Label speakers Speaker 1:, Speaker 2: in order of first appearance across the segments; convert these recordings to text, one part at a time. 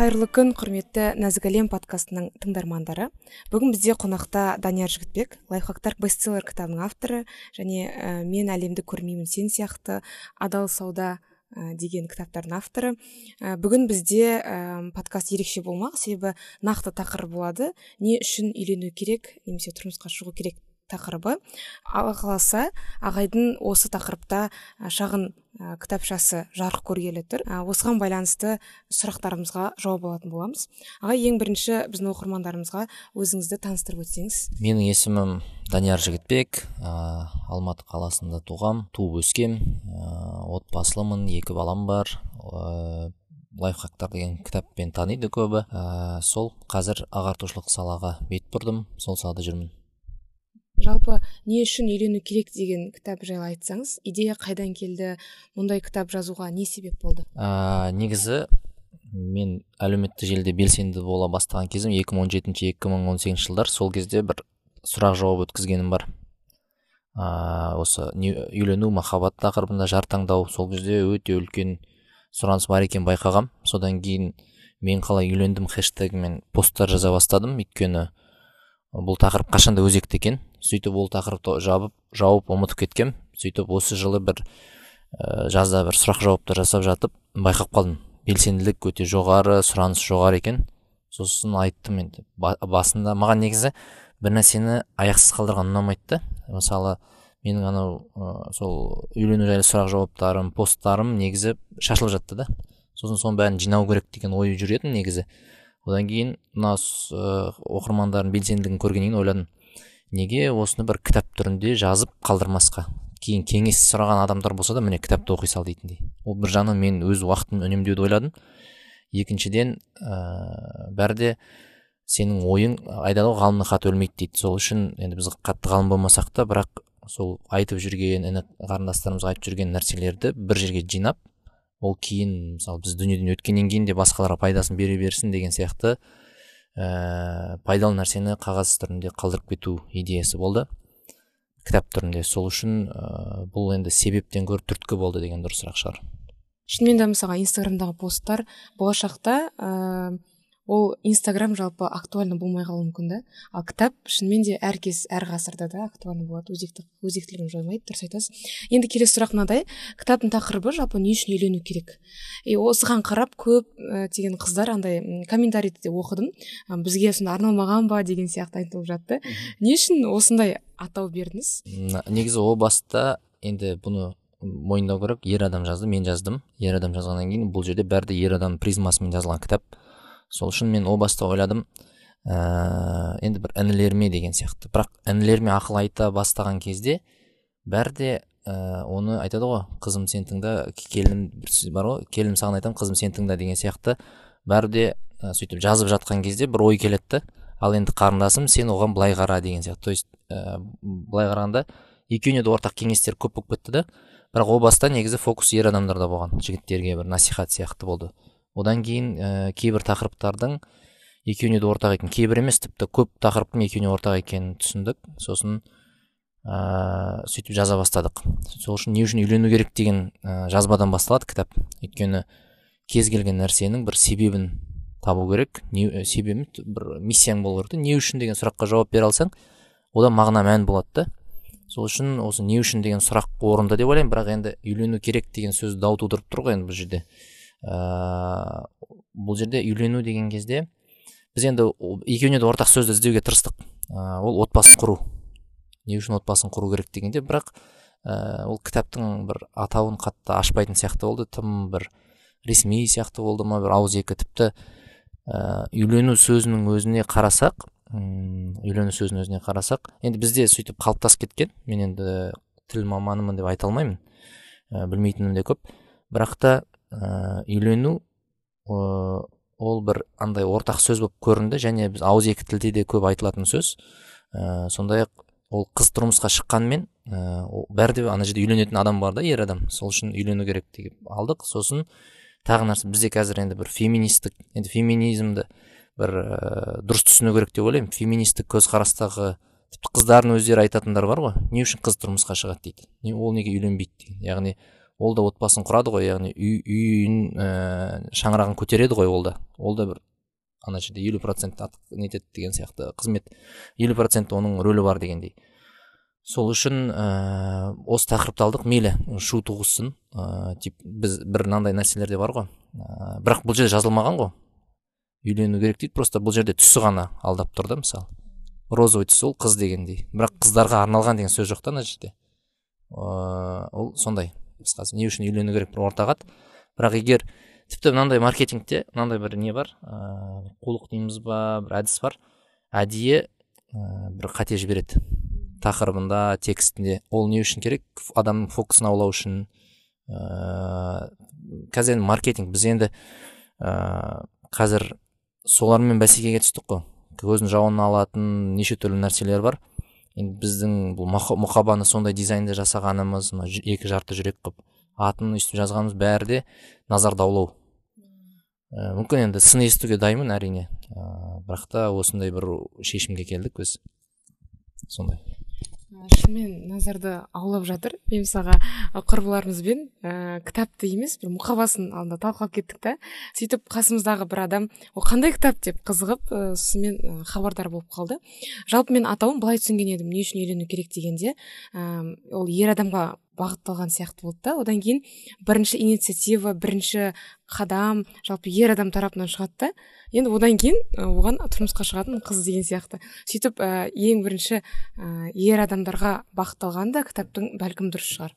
Speaker 1: қайырлы күн құрметті нәзік әлем подкастының тыңдармандары. Бүгін бізде қонақта данияр жігітбек лайфхактар бестселлер кітабының авторы және ә, мен әлемді көрмеймін сен сияқты адал сауда ә, деген кітаптардың авторы. Ә, бүгін бізде подкаст ерекше болмақ себебі нақты тақырып болады. Не үшін үйлену керек немесе тұрмысқа шығу керек тақырыбы. Алла қаласа ағайдың осы тақырыпта шағын кітапшасы жарық көргелі тұр. Ә, осыған байланысты сұрақтарымызға жауап алатын боламыз. Ағай ең бірінші біздің оқырмандарымызға өзіңізді таныстырып өтсеңіз.
Speaker 2: Менің есімім данияр жігітбек. Ә, алматы қаласында туғам туып өскем. Ә, отбасылымын екі балам бар. Ә, лайфхактар деген кітаппен таниды көбі. Ә, сол қазір ағартушылық салаға бет бұрдым. Сол салада жүрмін.
Speaker 1: Жалпы не үшін үйлену керек деген кітап жайлы айтсаңыз идея қайдан келді мұндай кітап жазуға не себеп болды?
Speaker 2: Ә, негізі мен әлеуметтік желіде белсенді бола бастаған кезім 2017-2018 жылдар. Сол кезде бір сұрақ жауап өткізгенім бар. Ә, осы үйлену махаббат тақырыбында жар таңдау сол кезде өте үлкен сұраныс бар екенін байқағам. Содан кейін мен қалай үйлендім хэштегімен посттар жаза бастадым. Өйткені бұл тақырып қашанда өзекті екен. Сөйтіп ол тақырыпты жабып жауып ұмытып кеткем. Сөйтіп осы жылы бір ә, жазда бір сұрақ жауаптар жасап жатып байқап қалдым. Белсенділік өте жоғары сұраныс жоғары екен. Сосын айттым енді. Басында маған негізі бір нәрсені аяқсыз қалдырған ұнамайды да мысалы менің анау ә, сол үйлену жайлы сұрақ жауаптарым посттарым негізі шашылып жатты да. Сосын соның бәрін жинау керек деген ой жүретін негізі. Одан кейін мына оқырмандардың белсенділігін көргеннен кейін ойладым. Неге осыны бір кітап түрінде жазып қалдырмасқа? Кейін кеңес сұраған адамдар болса да міне кітапты оқи сал дейтіндей. Ол бір жағынан мен өз уақытымды үнемдеуді ойладым. Екіншіден ә, бәрі де сенің ойың айтады ғой ғалымның хаты өлмейді дейді. Сол үшін енді біз қатты ғалым болмасақ та бірақ сол айтып жүрген іні қарындастарымыз айтып жүрген нәрселерді бір жерге жинап ол кейін мысалы біз дүниеден өткеннен кейін де басқаларға пайдасын бере берсін деген сияқты ә, пайдалы нәрсені қағаз түрінде қалдырып кету идеясы болды. Кітап түрінде сол үшін ә, бұл енді себептен гөрі түрткі болды деген дұрысырақ шығар.
Speaker 1: Шынымен де мысалға инстаграмдағы посттар болашақта ол инстаграм жалпы актуальны болмай қалуы мүмкін да. Ал кітап шынымен де әр кез әр ғасырда да актуальны болады. Өзекті өзектілігін жоймайды дұрыс айтасыз. Енді келесі сұрақ мынадай. Кітаптың тақырыбы жалпы не үшін үйлену керек? И осыған қарап көп ә, деген қыздар андай комментарийді де оқыдым. Бізге сонда арналмаған ба деген сияқты айтылып жатты. Не үшін осындай атау бердіңіз?
Speaker 2: Негізі о баста енді бұны мойындау керек. Ер адам жазды мен жаздым. Ер адам жазғаннан кейін бұл жерде бәрі де ер адам призмасымен жазылған кітап. Сол үшін мен о баста ойладым. Ә, енді бір інілеріме деген сияқты. Бірақ інілеріме ақыл айта бастаған кезде бәрі де ә, оны айтады ғой қызым сен тыңда келінім бар ғой келінім саған айтамын қызым сен тыңда деген сияқты. Бәрі де ә, сөйтіп жазып жатқан кезде бір ой келеді ал енді қарындасым сен оған былай қара деген сияқты. То есть ә, былай қарағанда екеуіне де ортақ кеңестер көп болып кетті да. Бірақ о баста негізі фокус ер адамдарда болған жігіттерге бір насихат сияқты болды. Одан кейін ә, кейбір тақырыптардың екеуіне де ортақ екенін кейбір емес тіпті көп тақырыптың екеуіне ортақ екенін түсіндік. Сосын ә, сөйтіп жаза бастадық. Сол үшін не үшін үйлену керек деген ә, жазбадан басталады кітап. Өйткені кез келген нәрсенің бір себебін табу керек. Не себебі бір миссияң болу керек не үшін деген сұраққа жауап бере алсаң одан мағына мән болады да. Сол үшін осы не үшін деген сұрақ орынды деп ойлаймын. Бірақ енді үйлену керек деген сөз дау тудырып тұр ғой енді бұл жерде. Ә, бұл жерде үйлену деген кезде біз енді екеуіне де ортақ сөзді іздеуге тырыстық. Ә, ол отбасы құру. Не үшін отбасын құру керек дегенде бірақ ә, ол кітаптың бір атауын қатты ашпайтын сияқты болды. Тым бір ресми сияқты болды ма бір ауызекі тіпті. Ә, үйлену сөзінің өзіне қарасақ үйлену сөзінің өзіне қарасақ енді бізде сөйтіп қалыптасып кеткен. Мен енді тіл маманымын деп айта алмаймын. Білмейтінім де көп. Бірақ та ә, үйлену ә, ол бір андай ортақ сөз болып көрінді және біз ауызекі тілде де көп айтылатын сөз. Ә, сондай ақ ол қыз тұрмысқа шыққанмен ә, бәрі де ана жерде үйленетін адам бар да ер адам. Сол үшін үйлену керек деп алдық. Сосын тағы нәрсе бізде қазір енді бір феминистік енді феминизмді бір ә, дұрыс түсіну керек деп ойлаймын. Феминистік көзқарастағы тіпті қыздардың өздері айтатындар бар ғой. Не үшін қыз тұрмысқа шығады дейді. Не ол неге үйленбейді деген яғни ол да отбасын құрады ғой яғни үй үйін ә, шаңырағын көтереді ғой ол да. Ол да бір ана жерде елу процент нетеді деген сияқты қызмет. Елу процент оның рөлі бар дегендей. Сол үшін ә, осы тақырыпты алдық. Мейлі шу туғызсын. Ә, тип біз бір мынандай нәрселер де бар ғой. Ә, бірақ бұл жерде жазылмаған ғой. Үйлену керек дейді просто бұл жерде түсі ғана алдап тұр да мысалы розовый түс ол қыз дегендей. Бірақ қыздарға арналған деген сөз жоқ та ана жерде. Ол сондай. Қысқасы не үшін үйлену керек бір ортағат бірақ егер тіпті мынандай маркетингте мынандай бір не бар ыыы қулық дейміз ба бір әдіс бар әдейі ә, бір қате жібереді. Тақырыбында текстінде. Ол не үшін керек? Адамның фокусын аулау үшін. Ыыы қазір енді маркетинг. Біз енді ә, қазір солармен бәсекеге түстік қой. Көздің жауын алатын неше түрлі нәрселер бар. Енді біздің бұл мұқабаны сондай дизайнда жасағанымыз мына екі жарты жүрек қылып атын өйстіп жазғанымыз бәрі де назарды аулау ә, мүмкін енді сын естуге дайынмын әрине. Ә, бірақ та осындай бір шешімге келдік біз. Сондай.
Speaker 1: Шынымен назарды аулап жатыр. Мен мысалға құрбыларымызбен ә, кітапты емес бір мұқабасын алдында талқылап кеттік та. Сөйтіп қасымыздағы бір адам ол қандай кітап? деп қызығып ә, сонымен хабардар болып қалды. Жалпы мен атауын былай түсінген едім. Не үшін үйлену керек? дегенде ә, ол ер адамға бағытталған сияқты болды да. Одан кейін бірінші инициатива бірінші қадам жалпы ер адам тарапынан шығады да. Енді одан кейін оған тұрмысқа шығатын қыз деген сияқты. Сөйтіп ә, ең бірінші ә, ер адамдарға бағытталған да кітаптың бәлкім дұрыс шығар.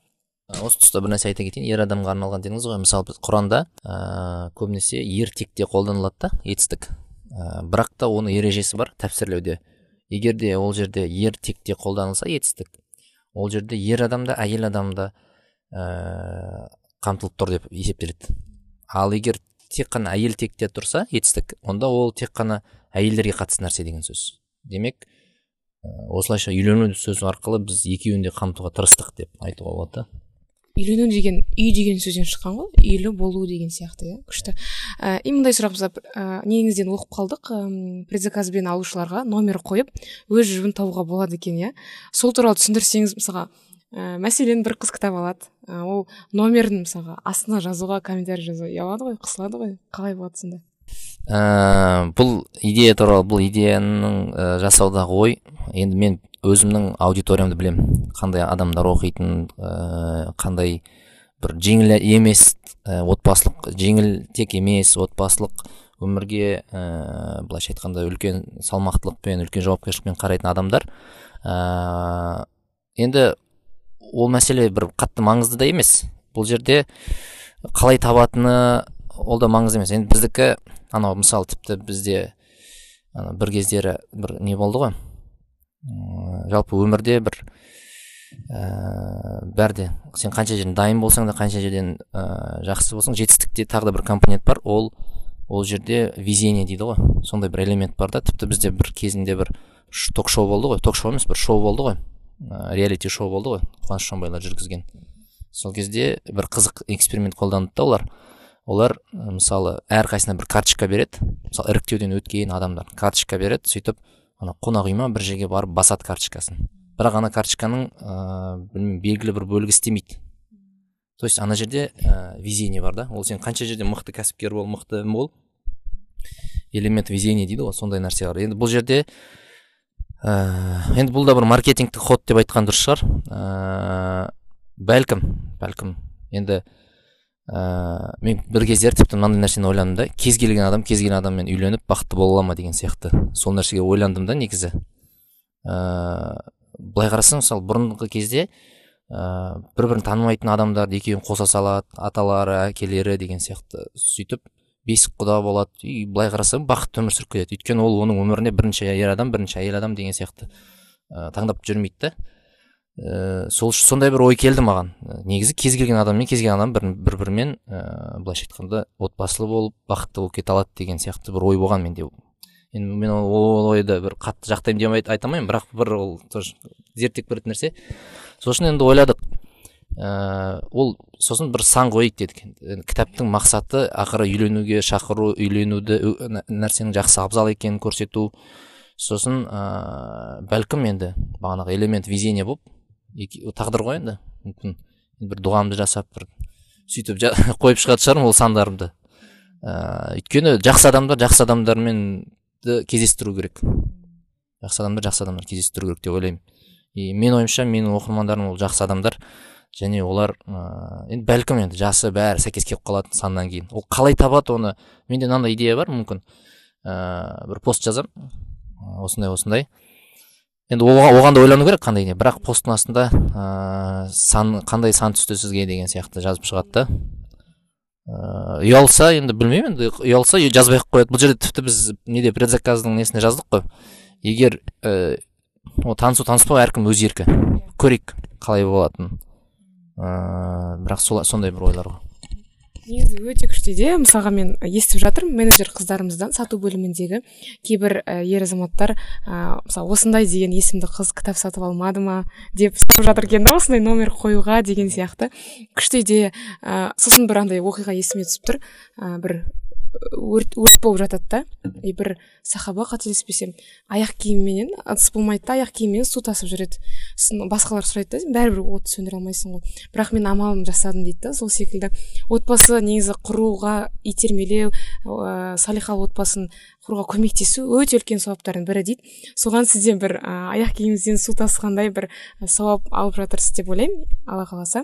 Speaker 2: Осы тұста бір нәрсе айта кетейін. Ер адамға арналған дедіңіз ғой. Мысалы біз құранда ә, көбінесе ертекте қолданылады да етістік. Ә, бірақ та оның ережесі бар тәпсірлеуде. Егер де ол жерде ертекте қолданылса етістік. Ол жерде ер адам да әйел адам да ә, қамтылып тұр деп есептеледі. Ал егер тек қана әйел текте тұрса етістік онда ол тек қана әйелдерге қатысты нәрсе деген сөз. Демек ә, осылайша үйлену сөзі арқылы біз екеуін де қамтуға тырыстық деп айтуға болады. да
Speaker 1: үйлену деген үй деген сөзден шыққан ғой. Үйлі болу деген сияқты иә күшті. Ә, и мындай сұрақ ә, неңізден оқып қалдық. Ә, предзаказбен алушыларға номер қойып өз жүгін табуға болады екен иә. Сол туралы түсіндірсеңіз мысалға ә, мәселен бір қыз кітап алады. Ә, ол номерін мысалға астына жазуға комментарий жазуға ұялады ғой қысылады ғой. Қалай болады сонда?
Speaker 2: Ә, бұл идея туралы бұл идеяның ә, жасаудағы ой. Енді мен өзімнің аудиториямды білем қандай адамдар оқитын ә, қандай бір жеңіл емес ә, отбасылық жеңіл тек емес отбасылық өмірге ә, былайша айтқанда үлкен салмақтылықпен үлкен жауапкершілікпен қарайтын адамдар. Ә, енді ол мәселе бір қатты маңызды да емес. Бұл жерде қалай табатыны ол да маңызды емес. Енді біздікі анау мысалы тіпті бізде бір кездері бір не болды ғой? Жалпы өмірде бір ә, бәрде сен қанша жерден дайын болсаң да қанша жерден ә, жақсы болсаң жетістікте тағы да бір компонент бар. Ол ол жерде везение дейді ғой. Сондай бір элемент бар да. Тіпті бізде бір кезінде бір ток шоу болды ғой. Ток шоу емес бір шоу болды ғой. Ә, реалити шоу болды ғой. Қуаныш шонбайлар жүргізген. Сол кезде бір қызық эксперимент қолданды да олар. Олар мысалы әрқайсысына бір карточка береді. Мысалы іріктеуден өткен адамдар карточка береді сөйтіп ана қонақ үй ма бір жерге барып басады карточкасын. Бірақ ана карточканың ыыы білмеймін белгілі бір бөлігі істемейді. То есть ана жерде ә, везение бар да. Ол сен қанша жерде мықты кәсіпкер бол мықты бол элемент везения дейді ғой сондай нәрсе бар енді бұл жерде ә, енді бұл да бір маркетингтік ход деп айтқан дұрыс шығар. Ә, бәлкім бәлкім. Енді ә, мен бір кездері тіпті мынандай нәрсені ойландым да кез келген адам кез келген адаммен үйленіп бақытты бола ала ма деген сияқты. Сол нәрсеге ойландым да негізі. Ә, былай қарасаң мысалы бұрынғы кезде ә, бір бірін танымайтын адамдарды екеуін қоса салады аталары әкелері деген сияқты сөйтіп бесік құда болады. И былай қарасаң бақытты өмір сүріп кетеді. Өйткені ол оның өміріне бірінші ер адам бірінші әйел адам деген сияқты ә, таңдап жүрмейді да. Ә, сол сондай бір ой келді маған. Э, негізі кез келген адаммен кез келген адам бір, бір бірімен ә, былайша айтқанда отбасылы болып бақытты болып кете алады деген сияқты бір ой болған менде. Енді мен ол ойды бір қатты жақтаймын деп айта алмаймын бірақ бір ол тоже зерттеп көретін нәрсе. Үшін енді ойладық. Ә, ол сосын бір сан қояйық дедік. Кітаптың мақсаты ақыры үйленуге шақыру үйленуді нәрсенің жақсы абзал екенін көрсету. Сосын ә, бәлкім енді бағанағы элемент везение болып тағдыр ғой енді. Мүмкін бір дұғамды жасап бір сөйтіп қойып шығатын шығармын ол сандарымды. Ыыы өйткені жақсы адамдар жақсы адамдармен кездестіру керек. Жақсы адамдар жақсы адамдар кездестіру керек деп ойлаймын. И менің ойымша менің оқырмандарым ол жақсы адамдар. Және олар ыыы енді бәлкім енді жасы бәрі сәйкес келіп қалады саннан кейін. Ол қалай табады оны? Менде мынандай идея бар мүмкін. Ыыы бір пост жазамын. Осындай осындай. Енді оған да ойлану керек қандай не. Бірақ посттың астында ыыы сан қандай сан түсті сізге деген сияқты жазып шығады да. Ыыы ұялса енді білмеймін енді ұялса жазбай ақ қояды. Бұл жерде тіпті біз неде предзаказдың несіне жаздық қой. Егер ііі ол танысу таныспау әркім өз еркі. Көрейік қалай болатынын. Ыыы бірақ сондай бір ойлар ғой.
Speaker 1: Негізі өте күшті идея. мысалға мен естіп жатырмын менеджер қыздарымыздан сату бөліміндегі кейбір ә, ер азаматтар ә, мысалы осындай деген есімді қыз кітап сатып алмады ма деп сұрап жатыр екен да осындай номер қоюға деген сияқты. Күшті идея. Ә, сосын бір андай оқиға есіме түсіп тұр. Ә, бір өрт өрт болып жатады да. И бір сахаба қателеспесем аяқ киімменен ыдыс болмайды да аяқ киіммен су тасып жүреді. Сосын басқалар сұрайды да бәрібір отты сөндіре алмайсың ғой. Бірақ мен амалымды жасадым дейді да сол секілді. Отбасы негізі құруға итермелеу ә, салиқалы отбасын құруға көмектесу өте үлкен сауаптардың бірі дейді. Соған сізден бір ә, аяқ киіміңізден су тасығандай бір сауап алып жатырсыз деп ойлаймын алла қаласа.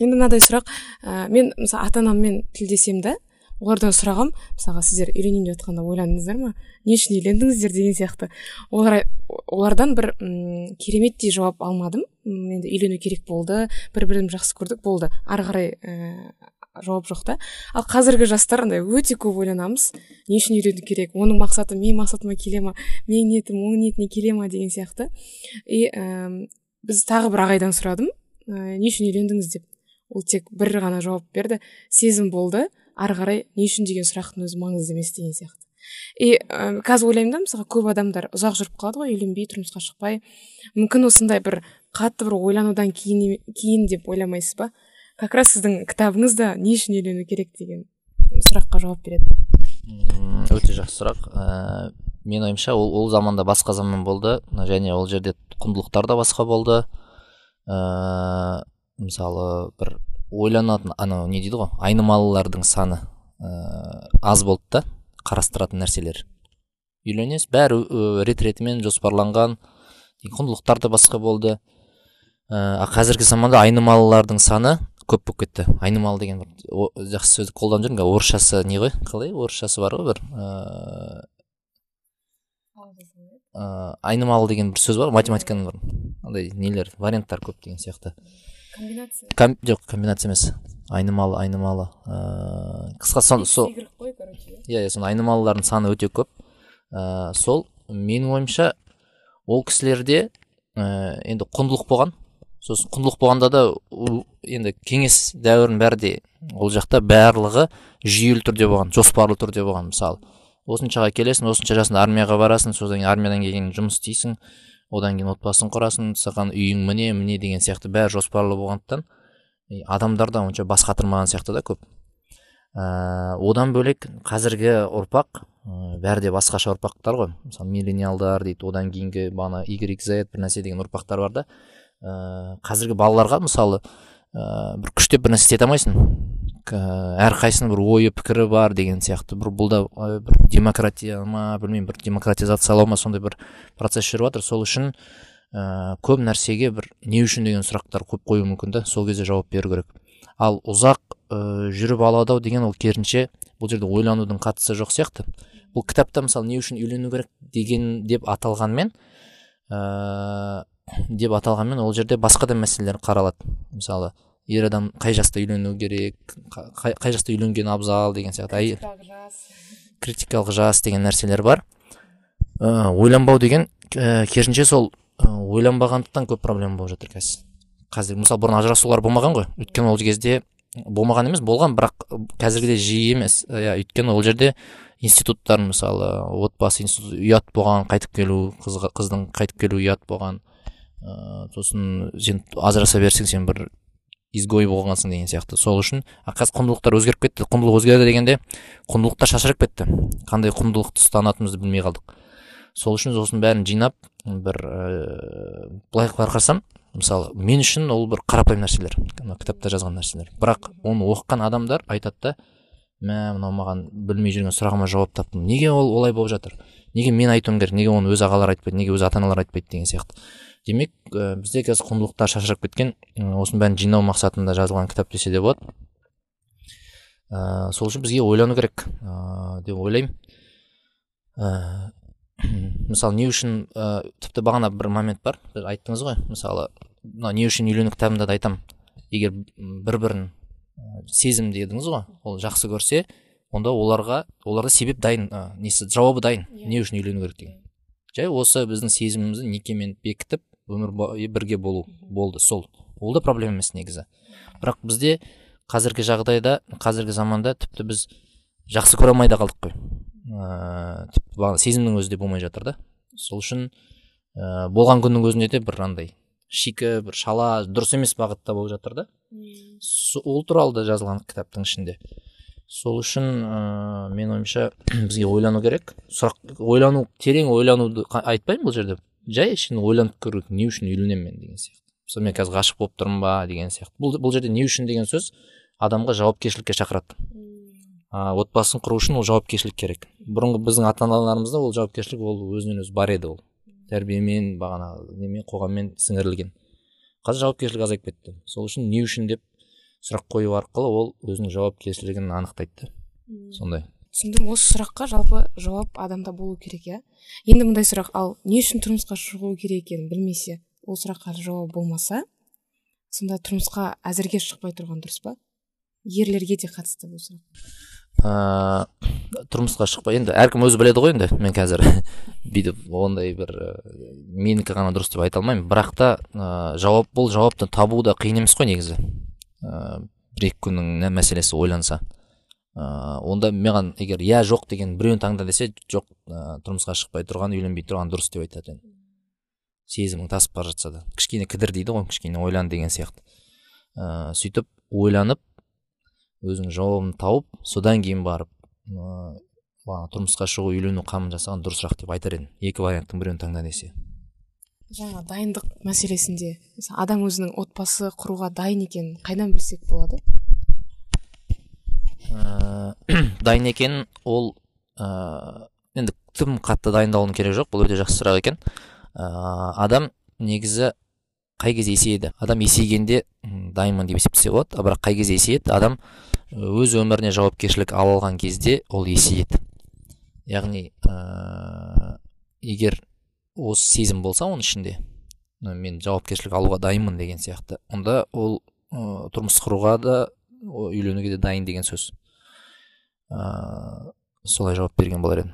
Speaker 1: Енді мынадай сұрақ ә, мен мысалы ата анаммен тілдесемін да олардан сұрағам мысалға сіздер үйленейін деп жатқанда ойландыңыздар ма? Не үшін үйлендіңіздер деген сияқты. Олар олардан бір м кереметтей жауап алмадым. Енді үйлену керек болды бір бірімізді жақсы көрдік болды. Ары қарай ә, жауап жоқ та. Ал қазіргі жастар андай өте көп ойланамыз. Не үшін үйлену керек? Оның мақсаты менің мақсатыма келе ма? Менің ниетім оның ниетіне келе ма деген сияқты. И ә, біз тағы бір ағайдан сұрадым. Ә, не үшін үйлендіңіз деп. Ол тек бір ғана жауап берді. Сезім болды. Ары қарай не үшін деген сұрақтың өзі маңызды емес деген сияқты. И ә, қазір ойлаймын да мысалға көп адамдар ұзақ жүріп қалады ғой үйленбей тұрмысқа шықпай. Мүмкін осындай бір қатты бір ойланудан кейін кейін деп ойламайсыз ба? Как раз сіздің кітабыңыз да не үшін үйлену керек деген сұраққа жауап береді.
Speaker 2: Өте жақсы сұрақ. Ә, менің ойымша ол, ол заманда басқа заман болды және ол жерде құндылықтар да басқа болды. Ә, мысалы бір ойланатын анау не дейді ғой айнымалылардың саны ә, аз болды да қарастыратын нәрселер. Үйленесіз? Бәрі рет ретімен жоспарланған құндылықтар да басқа болды. Ә, қазіргі заманда айнымалылардың саны көп болып кетті. Айнымалы деген бір жақсы сөз қолданып жүрмін. Орысшасы не ғой? Қалай? Орысшасы бар ғой бір ыыы ә, айнымалы деген бір сөз бар математиканың бір андай нелер варианттар көп деген сияқты.
Speaker 1: Комбинация.
Speaker 2: Ком, жоқ комбинация емес. Айнымалы айнымалы. Ыыы қысқасы сол иә иә соның айнымалылардың саны өте көп. Ә, сол менің ойымша ол кісілерде ә, енді құндылық болған. Сосын құндылық болғанда да енді кеңес дәуірінің бәрі де ол жақта барлығы жүйелі түрде болған жоспарлы түрде болған мысалы. Осыншаға келесің осынша жасында армияға барасың содан кейін армиядан кейін жұмыс істейсің. Одан кейін отбасын құрасың саған үйің міне міне деген сияқты бәрі жоспарлы болғандықтан адамдар да онша бас қатырмаған сияқты да көп. Ә, одан бөлек қазіргі ұрпақ ә, бәрі де басқаша ұрпақтар ғой. Мысалы миллениалдар дейді одан кейінгі бағана y бір нәрсе деген ұрпақтар бар да. Ә, қазіргі балаларға мысалы ә, бір күштеп бір нәрсе істете алмайсың. Әрқайсының бір ойы пікірі бар деген сияқты. Бір бұл да бір демократия ма білмеймін бір демократизациялау ма сондай бір процесс жүріп жатыр. Сол үшін ә, көп нәрсеге бір не үшін деген сұрақтар көп қою мүмкін да сол кезде жауап беру керек. Ал ұзақ ә, жүріп алады ау деген ол керісінше бұл жерде ойланудың қатысы жоқ сияқты. Бұл кітапта мысалы не үшін үйлену керек деген деп аталғанмен ә, деп аталғанмен ол жерде басқа да мәселелер қаралады. Мысалы ер адам қай жаста үйлену керек қай, қай жаста үйленген абзал деген сияқты. Критикалық жас. деген нәрселер бар. Ә, ойланбау деген ә, керісінше сол ә, ойланбағандықтан көп проблема болып жатыр қазір. Қазір мысалы бұрын ажырасулар болмаған ғой. Өйткені ол кезде болмаған емес болған бірақ қазіргідей жиі емес. Иә өйткені ол жерде институттар мысалы отбасы институты ұят болған қайтып келу қызға, қыздың қайтып келуі ұят болған. Ыыы сосын сен ажыраса берсең сен бір изгой болғансың деген сияқты. Сол үшін қазір құндылықтар өзгеріп кетті. Құндылық өзгерді дегенде құндылықтар шашырап кетті. Қандай құндылықты ұстанатынымызды білмей қалдық. Сол үшін осының бәрін жинап бір ііі былай қарасам мысалы мен үшін ол бір қарапайым нәрселер. Кітапта жазған нәрселер. Бірақ оны оқыған адамдар айтады да мә мынау маған білмей жүрген сұрағыма жауап таптым. Неге ол олай болып жатыр? Неге мен айтуым керек? Неге оны өз ағалары айтпайды? Неге өз ата аналары айтпайды? деген сияқты. Демек ә, бізде қазір құндылықтар шашырап кеткен. Осының бәрін жинау мақсатында жазылған кітап десе де болады. Ә, сол үшін бізге ойлану керек. Ә, деп ойлаймын. Ә, мысалы не үшін ә, тіпті бағана бір момент бар. Бір айттыңыз ғой мысалы мына не үшін үйлену кітабында да айтамын егер бір бірін сезім дедіңіз ғой ол жақсы көрсе онда оларға оларда себеп дайын ә, несі жауабы дайын. Иә. не үшін үйлену керек деген. Жай осы біздің сезімімізді некемен бекітіп өмір бірге болу болды сол. Ол да проблема емес негізі. Бірақ бізде қазіргі жағдайда қазіргі заманда тіпті біз жақсы көре алмай да қалдық қой. Ыыы тіпті сезімнің өзі де болмай жатыр да. Сол үшін ә, болған күннің өзінде де бір андай шикі бір шала дұрыс емес бағытта болып жатыр да. Ол туралы да жазылған кітаптың ішінде. Сол үшін ә, мен ойымша бізге ойлану керек. Сұрақ ойлану терең ойлануды айтпаймын бұл жерде. Жай ішін ойланып көру не үшін үйленемін мен деген сияқты. Мысалы мен қазір ғашық болып тұрмын ба деген сияқты. Бұл, бұл жерде не үшін деген сөз адамға жауапкершілікке шақырады. А отбасын құру үшін ол жауапкершілік керек. Бұрынғы біздің ата аналарымызда ол жауапкершілік ол өзінен өзі бар еді ол. Тәрбиемен бағана немен қоғаммен сіңірілген. Қазір жауапкершілік азайып кетті. Сол үшін не үшін деп сұрақ қою арқылы ол өзінің жауапкершілігін анықтайды да. Сондай.
Speaker 1: Түсіндім осы сұраққа жалпы жауап адамда болу керек иә? Енді мындай сұрақ ал не үшін тұрмысқа шығу керек екенін білмесе ол сұраққа жауап болмаса сонда тұрмысқа әзірге шықпай тұрған дұрыс па? Ерлерге де қатысты бұл сұрақ.
Speaker 2: Ыыы тұрмысқа шықпай енді әркім өзі біледі ғой енді мен қазір. Бүйтіп ондай бір менікі ғана дұрыс деп айта алмаймын. Бірақ та ә, жауап бұл жауапты табу да қиын емес қой негізі. Ә, бір екі күннің мәселесі ойланса. ә, онда маған егер иә жоқ деген біреуін таңда десе жоқ ә, тұрмысқа шықпай тұрған үйленбей тұрған дұрыс деп айтады енді. Сезімің тасып бара жатса да. Кішкене кідір дейді ғой кішкене ойлан деген сияқты. Ә, сөйтіп ойланып өзің жауабын тауып содан кейін барып ыыы тұрмысқа шығу үйлену қамын жасаған дұрысырақ деп айтар едім. Екі варианттың біреуін таңда десе.
Speaker 1: Жаңа дайындық мәселесінде адам өзінің отбасы құруға дайын екенін қайдан білсек болады?
Speaker 2: Ә, дайын екенін ол ә, енді тым қатты дайындалудың керегі жоқ. Бұл өте жақсы сұрақ екен. Ә, адам негізі қай кезде есейеді? Адам есейгенде дайынмын деп есептесе болады. Бірақ қай кезде есейеді? Адам өз өміріне жауапкершілік ала алған кезде ол есейеді. Яғни ә, егер осы сезім болса оның ішінде мен жауапкершілік алуға дайынмын деген сияқты онда ол ә, тұрмыс құруға да үйленуге де дайын деген сөз. Ә, солай жауап берген болар едім.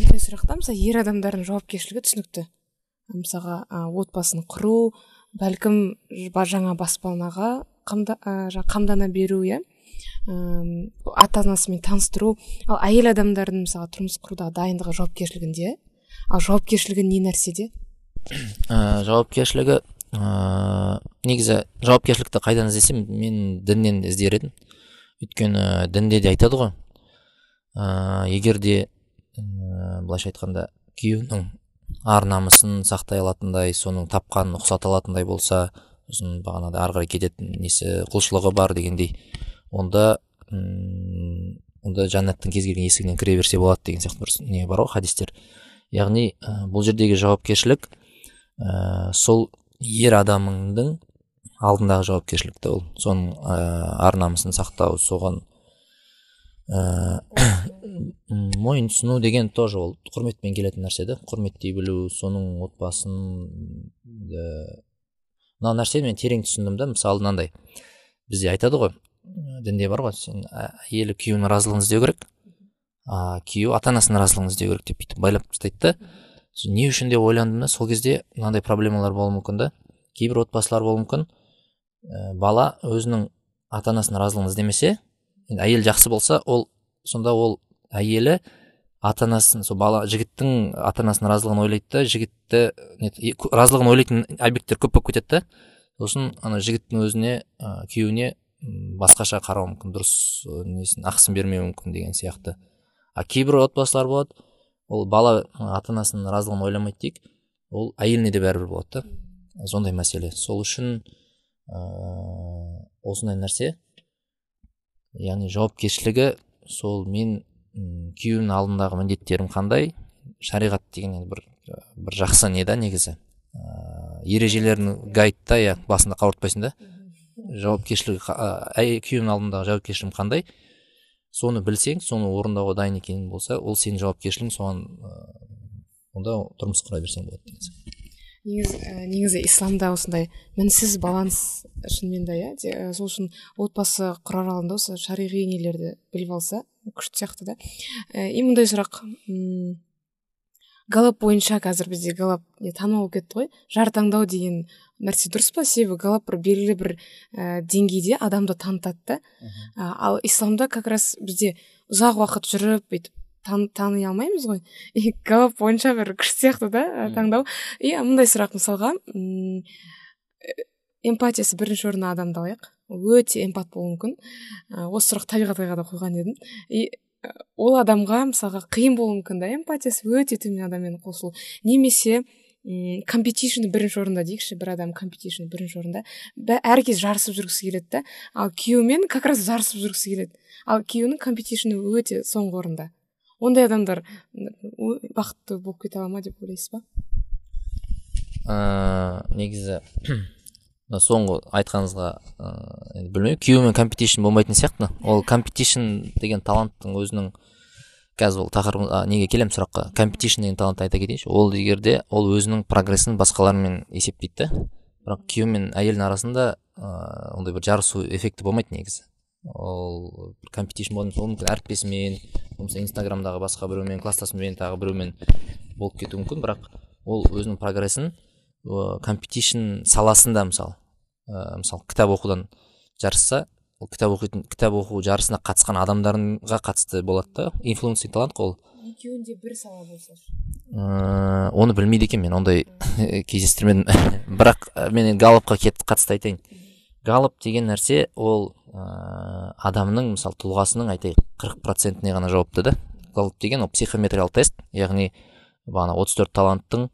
Speaker 1: Мұндай сұрақта мысалы ер адамдардың жауапкершілігі түсінікті. Мысалға ә, отбасын құру бәлкім жаңа баспанаға қамда, ә, қамдана беру иә? Ата анасымен таныстыру. Ал әйел адамдардың мысалы тұрмыс құрудағы дайындығы жауапкершілігінде. Ал жауапкершілігі не нәрседе?
Speaker 2: Ә, жауапкершілігі ә, негізі жауапкершілікті қайдан іздесем мен діннен іздер едім. Өйткені дінде де айтады ғой. Ә, егер де ә, былайша айтқанда күйеуінің ар намысын сақтай алатындай соның тапқанын ұқсата алатындай болса сосын бағанағыдай ары қарай кететін несі құлшылығы бар дегендей онда м онда жәннаттың кез келген есігінен кіре берсе болады деген сияқты бір не бар ғой хадистер. Яғни бұл жердегі жауапкершілік ә, сол ер адамыңның алдындағы жауапкершілік та ол. Соның ә, ар намысын сақтау соған ә, мойынсұну деген тоже ол құрметпен келетін нәрсе да құрметтей білу соның отбасын мына нәрсе мен терең түсіндім да мысалы мынандай бізде айтады ғой дінде бар ғой сен әйелі күйеуінің разылығын іздеу керек а күйеу ата анасының разылығын іздеу керек деп бүйтіп байлап тастайды да. Не үшін деп ойландым да сол кезде мынандай проблемалар болуы мүмкін да. Кейбір отбасылар болуы мүмкін. Ә, бала өзінің ата анасының разылығын іздемесе енді әйел жақсы болса ол сонда ол әйелі ата анасын сол бала жігіттің ата анасының разылығын ойлайды да жігітті разылығын ойлайтын объекттер көп болып кетеді да. Сосын ана жігіттің өзіне ә, күйеуіне басқаша қарауы мүмкін дұрыс несін ақысын бермеуі мүмкін деген сияқты. А кейбір отбасылар болады ол бала ата анасының разылығын ойламайды дейік. Ол әйеліне де бәрібір болады да. Сондай мәселе. Сол үшін ыыы осындай нәрсе яғни жауапкершілігі сол мен күйеуімнің алдындағы міндеттерім қандай шариғат деген енді бір бір жақсы не да негізі. Ыыы ережелерін гайдта иә басында қауыртпайсың да. Жауапкершілігі күйеуімнің алдындағы жауапкершілігім қандай соны білсең соны орындауға дайын екенің болса ол сенің жауапкершілігің соған онда тұрмыс құра берсең болады деген
Speaker 1: негізі ә, исламда осындай мінсіз баланс шынымен де иә сол үшін отбасы құрар алдында осы шариғи нелерді біліп алса күшті сияқты да. Ә, и мындай сұрақ галап бойынша қазір бізде галап не танымал болып кетті ғой. Жар таңдау деген нәрсе дұрыс па? Себебі галап бір белгілі бір ә, деңгейде адамды танытады да ә, ал исламда как раз бізде ұзақ уақыт жүріп бүйтіп тан, тани алмаймыз ғой. И галап бойынша бір күшті сияқты да таңдау. И мындай сұрақ мысалға м эмпатиясы бірінші орында адамды алайық. Өте эмпат болуы мүмкін. Ә, осы сұрақ табиғат да қойған едім. И ол адамға мысалға қиын болуы мүмкін да. Эмпатиясы өте төмен адаммен қосылу. Немесе компетишн бірінші орында дейікші бір адам компетишн бірінші орында. Әр кез жарысып жүргісі келеді да. Ал күйеуімен как раз жарысып жүргісі келеді. Ал күйеуінің компетишні өте соңғы орында. Ондай адамдар бақытты болып кете ала ма деп ойлайсыз ба?
Speaker 2: Ыыы негізі соңғы айтқаныңызға ыыы білмеймін. Күйеуімен компетишн болмайтын сияқты. Ол компетишн деген таланттың өзінің қазір ол тақырып неге келемін сұраққа? Компетишн деген талантты айта кетейінші. Ол егерде ол өзінің прогрессін басқалармен есептейді да бірақ күйеу мен әйелдің арасында ыыы ондай бір жарысу эффекті болмайды негізі. Ол компетишн болатын ол мүмкін әріптесімен болмаса инстаграмдағы басқа біреумен класстасымен тағы біреумен болып кетуі мүмкін. Бірақ ол өзінің прогрессін компетишн саласында мысалы ә, мысалы кітап оқудан жарысса ол кітап оқитын кітап оқу жарысына қатысқан адамдарға қатысты болады да. Инфлюенсинг талант қой ол.
Speaker 1: Екеуінде бір сала болса
Speaker 2: ыыы оны білмейді екенмін мен ондай кездестірмедім. Бірақ мен галопқа қатысты айтайын. Галоп деген нәрсе ол ыыы адамның мысалы тұлғасының айтайық қырық процентіне ғана жауапты да. Галоп деген ол психометриялық тест яғни бағана отыз төрт таланттың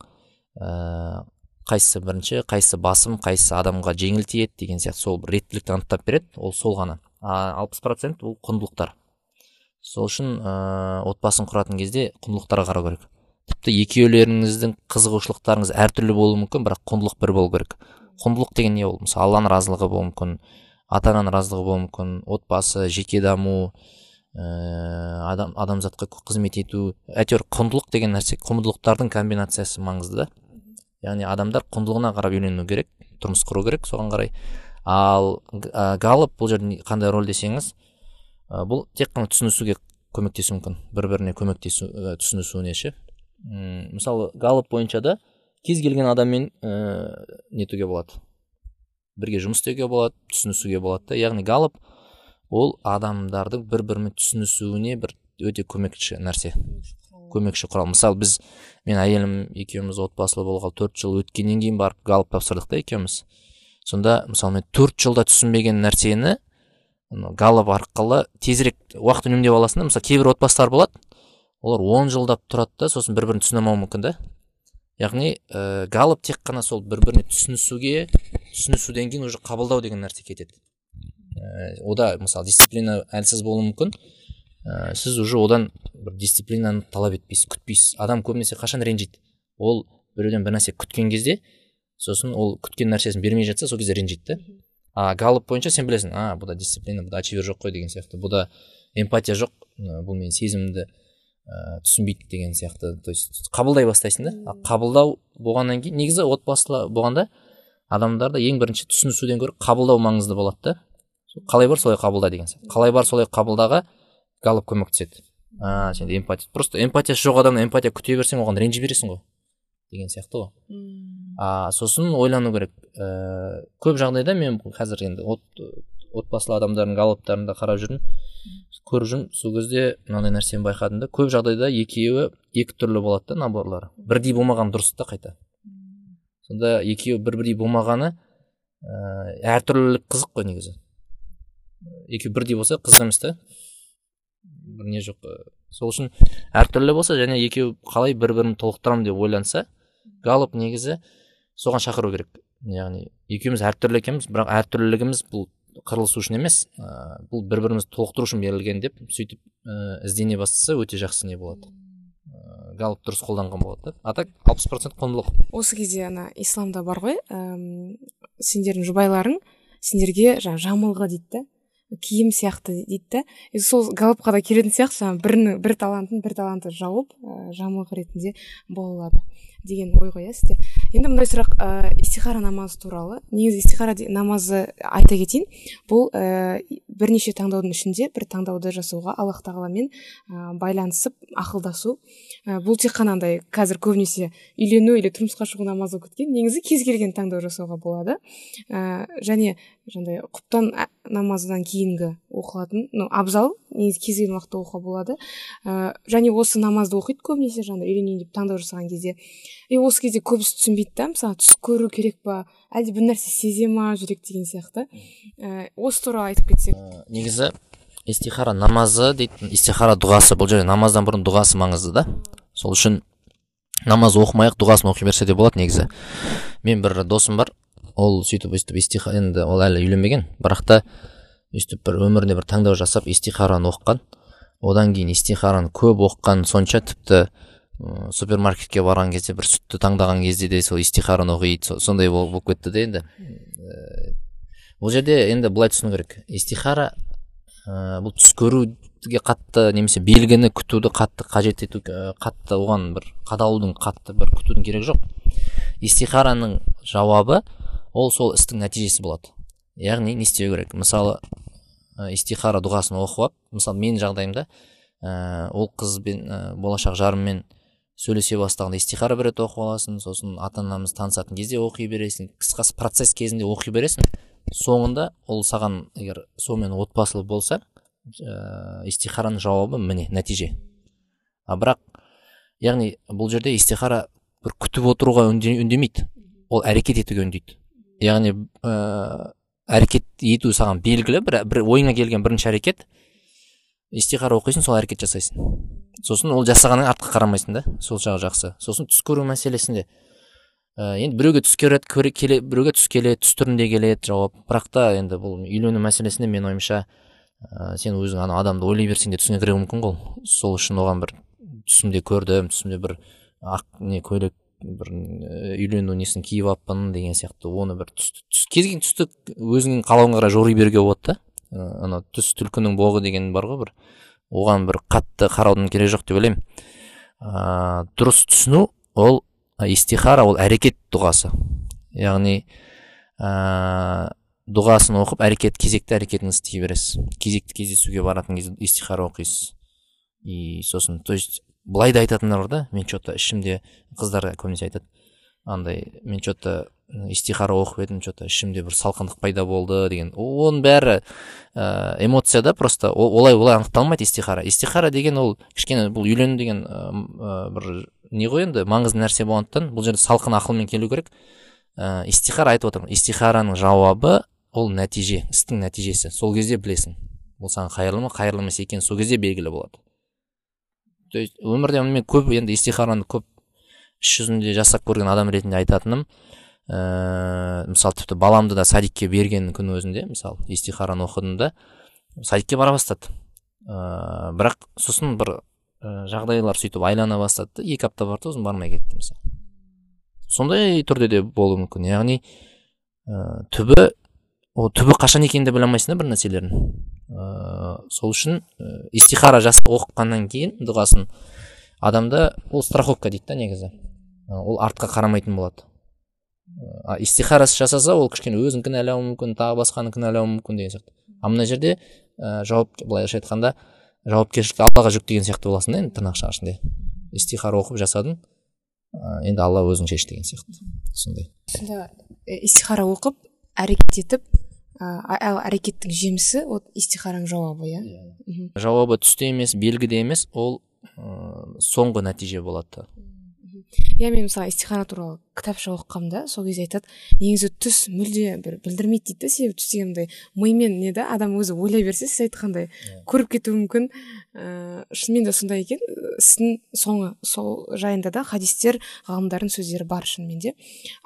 Speaker 2: қайсысы бірінші қайсысы басым қайсысы адамға жеңіл тиеді деген сияқты сол бір реттілікті анықтап береді ол сол ғана. А алпыс процент ол құндылықтар. Сол үшін ыыы отбасын құратын кезде құндылықтарға қарау керек. Тіпті екеулеріңіздің қызығушылықтарыңыз әртүрлі болуы мүмкін бірақ құндылық бір болу керек. Құндылық деген не ол? Мысалы алланың разылығы болуы мүмкін ата ананың разылығы болуы мүмкін отбасы жеке даму ыыы адам адамзатқа қызмет ету. Әйтеуір құндылық деген нәрсе құндылықтардың комбинациясы маңызды да. Яғни адамдар құндылығына қарап үйлену керек тұрмыс құру керек соған қарай. Ал ә, бұл жерде қандай рөл десеңіз ә, бұл тек қана түсінісуге көмектесуі мүмкін бір біріне көмектесу ә, түсінісуіне ше? Мысалы галып бойынша да кез келген адаммен ә, нетуге болады. Бірге жұмыс істеуге болады түсінісуге болады да. Яғни галып ол адамдардың бір бірімен түсінісуіне бір өте көмекші нәрсе. Көмекші құрал мысалы біз мен әйелім екеуміз отбасылы болғалы төрт жыл өткеннен кейін барып галып тапсырдық та екеуміз. Сонда мысалы мен төрт жылда түсінбеген нәрсені галып арқылы тезірек уақыт үнемдеп аласың да мысалы кейбір отбасылар болады олар он жылдап тұрады да сосын бір бірін түсіне алмауы мүмкін да. Яғни ә, галып тек қана сол бір біріне түсінісуге түсінісуден кейін уже қабылдау деген нәрсе кетеді. Ә, ода мысалы дисциплина әлсіз болуы мүмкін. Ә, сіз уже одан бір дисциплинаны талап етпейсіз күтпейсіз. Адам көбінесе қашан ренжиді? Ол біреуден бір нәрсе күткен кезде сосын ол күткен нәрсесін бермей жатса сол кезде ренжиді да. А галоп бойынша сен білесің а бұда дисциплина бұда очевер жоқ қой деген сияқты бұда эмпатия жоқ бұл менің сезімімді ә, түсінбейді деген сияқты. То есть қабылдай бастайсың да. Қабылдау болғаннан кейін негізі отбасылы болғанда адамдарда ең бірінші түсінісуден гөрі қабылдау маңызды болады да. Қалай бар солай қабылда деген сияқты. Қалай бар солай қабылдаға галоп көмектеседі а сенде эмпатия просто эмпатиясы жоқ адамнан эмпатия күте берсең оған ренжи бересің ғой деген сияқты ғой. А сосын ойлану керек ә, көп жағдайда мен қазір енді от, отбасылы адамдардың галоптарында қарап жүрмін көріп жүрмін сол кезде мынандай нәрсені байқадым да көп жағдайда екеуі екі түрлі болады да наборлары. Бірдей болмаған дұрыс та қайта. Сонда екеуі бір бірдей болмағаны ә, әртүрлілік қызық қой негізі. Екеуі бірдей болса қызық емес та. Бір не жоқ сол үшін әртүрлі болса және екеуі қалай бір бірін толықтырамын деп ойланса галоп негізі соған шақыру керек. Яғни екеуміз әртүрлі екенбіз бірақ әртүрлілігіміз бұл қырылысу үшін емес ә, бұл бір бірімізді толықтыру үшін берілген деп сөйтіп ә, іздене бастаса өте жақсы не болады. Ә, галоп дұрыс қолданған болады да. А так алпыс процент құндылық.
Speaker 1: Осы кезде ана исламда бар ғой ііі сендердің жұбайларың сендерге жаңағы жамылғы дейді да. Киім сияқты дейді да сол галопқа да келетін сияқты жаңағы бірінің бір талантын бір таланты жауып ә, жамылғы ретінде бола алады деген ой ғой иә сізде. Енді мындай сұрақ ә, истихара намазы туралы. Негізі истихара намазы айта кетейін. Бұл ә, бірнеше таңдаудың ішінде бір таңдауды жасауға аллах тағаламен ә, байланысып ақылдасу. Ә, бұл тек қана андай қазір көбінесе үйлену или тұрмысқа шығу намазы болып кеткен негізі кез келген таңдау жасауға болады. Ә, және жаңағыдай құптан намазынан кейінгі оқылатын ну абзал негізі кез келген уақытта оқуға болады. Ә, және осы намазды оқиды көбінесе жаңағыдай үйленейін деп таңдау жасаған кезде. И осы кезде көбісі түсінбейді да мысалы түс көру керек па әлде бір нәрсе сезе ма жүрек деген сияқты. Ә, осы туралы айтып кетсек.
Speaker 2: Ә, негізі истихара намазы дейтін истихара дұғасы бұл жерде намаздан бұрын дұғасы маңызды да. Сол үшін намаз оқымай ақ дұғасын оқи берсе де болады негізі. Мен бір досым бар ол сөйтіп өйстіп истиха енді ол әлі үйленбеген бірақ та өйстіп бір өмірінде бір таңдау жасап истихараны оқыған. Одан кейін истихараны көп оқыған сонша тіпті супермаркетке барған кезде бір сүтті таңдаған кезде де сол истихараны оқиды. Сондай болып кетті де енді. Ә, бұл жерде енді былай түсіну керек. Истихара ә, бұл түс көруге қатты немесе белгіні күтуді қатты қажет ету қатты оған бір қадалудың қатты бір күтудің керегі жоқ. Истихараның жауабы ол сол істің нәтижесі болады. Яғни не істеу керек? Мысалы истихара дұғасын оқып алып мысалы менің жағдайымда ә, ол қызбен ә, болашақ жарыммен сөйлесе бастағанда истихара бір рет оқып аласың сосын ата анамыз танысатын кезде оқи бересің қысқасы процесс кезінде оқи бересің. Соңында ол саған егер сонымен отбасылы болса ә, истихараның жауабы міне нәтиже. А бірақ яғни бұл жерде истихара бір күтіп отыруға үндемейді. Ол әрекет етуге үндейді. Яғни ә, әрекет ету саған белгілі бір, бір ойыңа келген бірінші әрекет истихара оқисың сол әрекет жасайсың. Сосын ол жасағаныңа артқа қарамайсың да сол жағы жақсы. Сосын түс көру мәселесінде ә, енді біреуге түс көреді келе, біреуге түс келеді түс түрінде келеді жауап. Бірақ та енді бұл үйлену мәселесінде менің ойымша ә, сен өзің ана адамды ойлай берсең де түсіңе кіруі мүмкін ғой. Сол үшін оған бір түсімде көрдім түсімде бір ақ не көйлек бір үйлену несін киіп алыппын деген сияқты. Оны бір түс, түс кез келген түсті өзіңнің қалауыңа қарай жори беруге болады да. Ана түс түлкінің боғы деген бар ғой бір. Оған бір қатты қараудың керегі жоқ деп ойлаймын. Ә, дұрыс түсіну ол истихара ол әрекет дұғасы. Яғни ә, дұғасын оқып әрекет кезекті әрекетіңізді істей бересіз. Кезекті кездесуге баратын кезде истихара оқисыз. И сосын то есть былай да айтатындар бар да мен че то ішімде қыздар көбінесе айтады. Андай мен че то истихара оқып едім че то ішімде бір салқындық пайда болды деген. Оның бәрі ә, эмоция да просто. Олай олай анықталмайды истихара. Истихара деген ол кішкене бұл үйлену деген ә, бір не ғой енді маңызды нәрсе болғандықтан бұл жерде салқын ақылмен келу керек. Ә, истихара айтып отырмын. Истихараның жауабы ол нәтиже істің нәтижесі. Сол кезде білесің. Бұл саған қайырлы ма қайырлы емес екені сол кезде белгілі болады. То есть өмірде мен көп енді истихараны көп іс жүзінде жасап көрген адам ретінде айтатыным. Ә, мысалы тіпті баламды да садикке берген күн өзінде мысалы истихараны оқыдым да садикке бара бастады. Ә, бірақ сосын бір ә, жағдайлар сөйтіп айлана бастады. Да екі апта барды сосын бармай кетті мысалы сондай түрде де болуы мүмкін. Яғни ә, түбі ол түбі қашан екенін де біле алмайсың да бір нәрселердің ыыы сол үшін истихара жас оқығаннан кейін дұғасын адамда ол страховка дейді да негізі. Ол артқа қарамайтын болады. А истихарасы жасаса ол кішкене өзін кінәлауы мүмкін тағы басқаны кінәлауы мүмкін деген сияқты. А мына жерде ә, жауап былайша айтқанда жауапкершілікті аллаға жүктеген сияқты боласың да енді тырнақша ішінде истихара оқып жасадың ә, енді алла өзің шеш деген сияқты. Сондай.
Speaker 1: Сонда истихара оқып әрекет етіп ал әрекеттің жемісі вот истихараның жауабы иә?
Speaker 2: Yeah. жауабы түсте емес белгіде емес ол ә, соңғы нәтиже болады.
Speaker 1: Иә мен мысалы истихара туралы кітапша оқығанмын сол кезде айтады негізі түс мүлде бір білдірмейді дейді да себебі түс деген мындай мимен не да адам өзі ойлай берсе сіз айтқандай иә. көріп кетуі мүмкін ыыы шынымен де сондай екен. Істің соңы сол жайында да хадистер ғалымдардың сөздері бар шынымен де.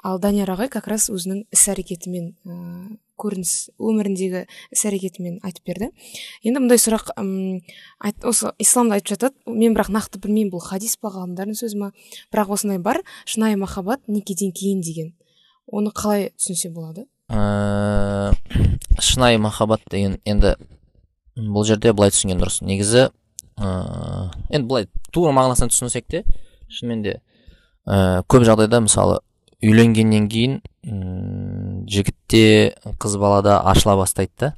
Speaker 1: Ал данияр ағай как раз өзінің іс әрекетімен ыыы көрініс өміріндегі іс әрекетімен айтып берді. Енді мындай сұрақ ұм, айт, осы исламда айтып жатады. Мен бірақ нақты білмеймін бұл хадис па ғалымдардың сөзі ма? Бірақ осындай бар. Шынайы махаббат некеден кейін деген. Оны қалай түсінсе болады?
Speaker 2: Ә, шынайы махаббат деген енді бұл жерде былай түсінген дұрыс. Негізі ә, енді былай тура мағынасынан түсінсек те шынымен де ә, көп жағдайда мысалы үйленгеннен кейін жігітте қыз балада ашыла бастайды да.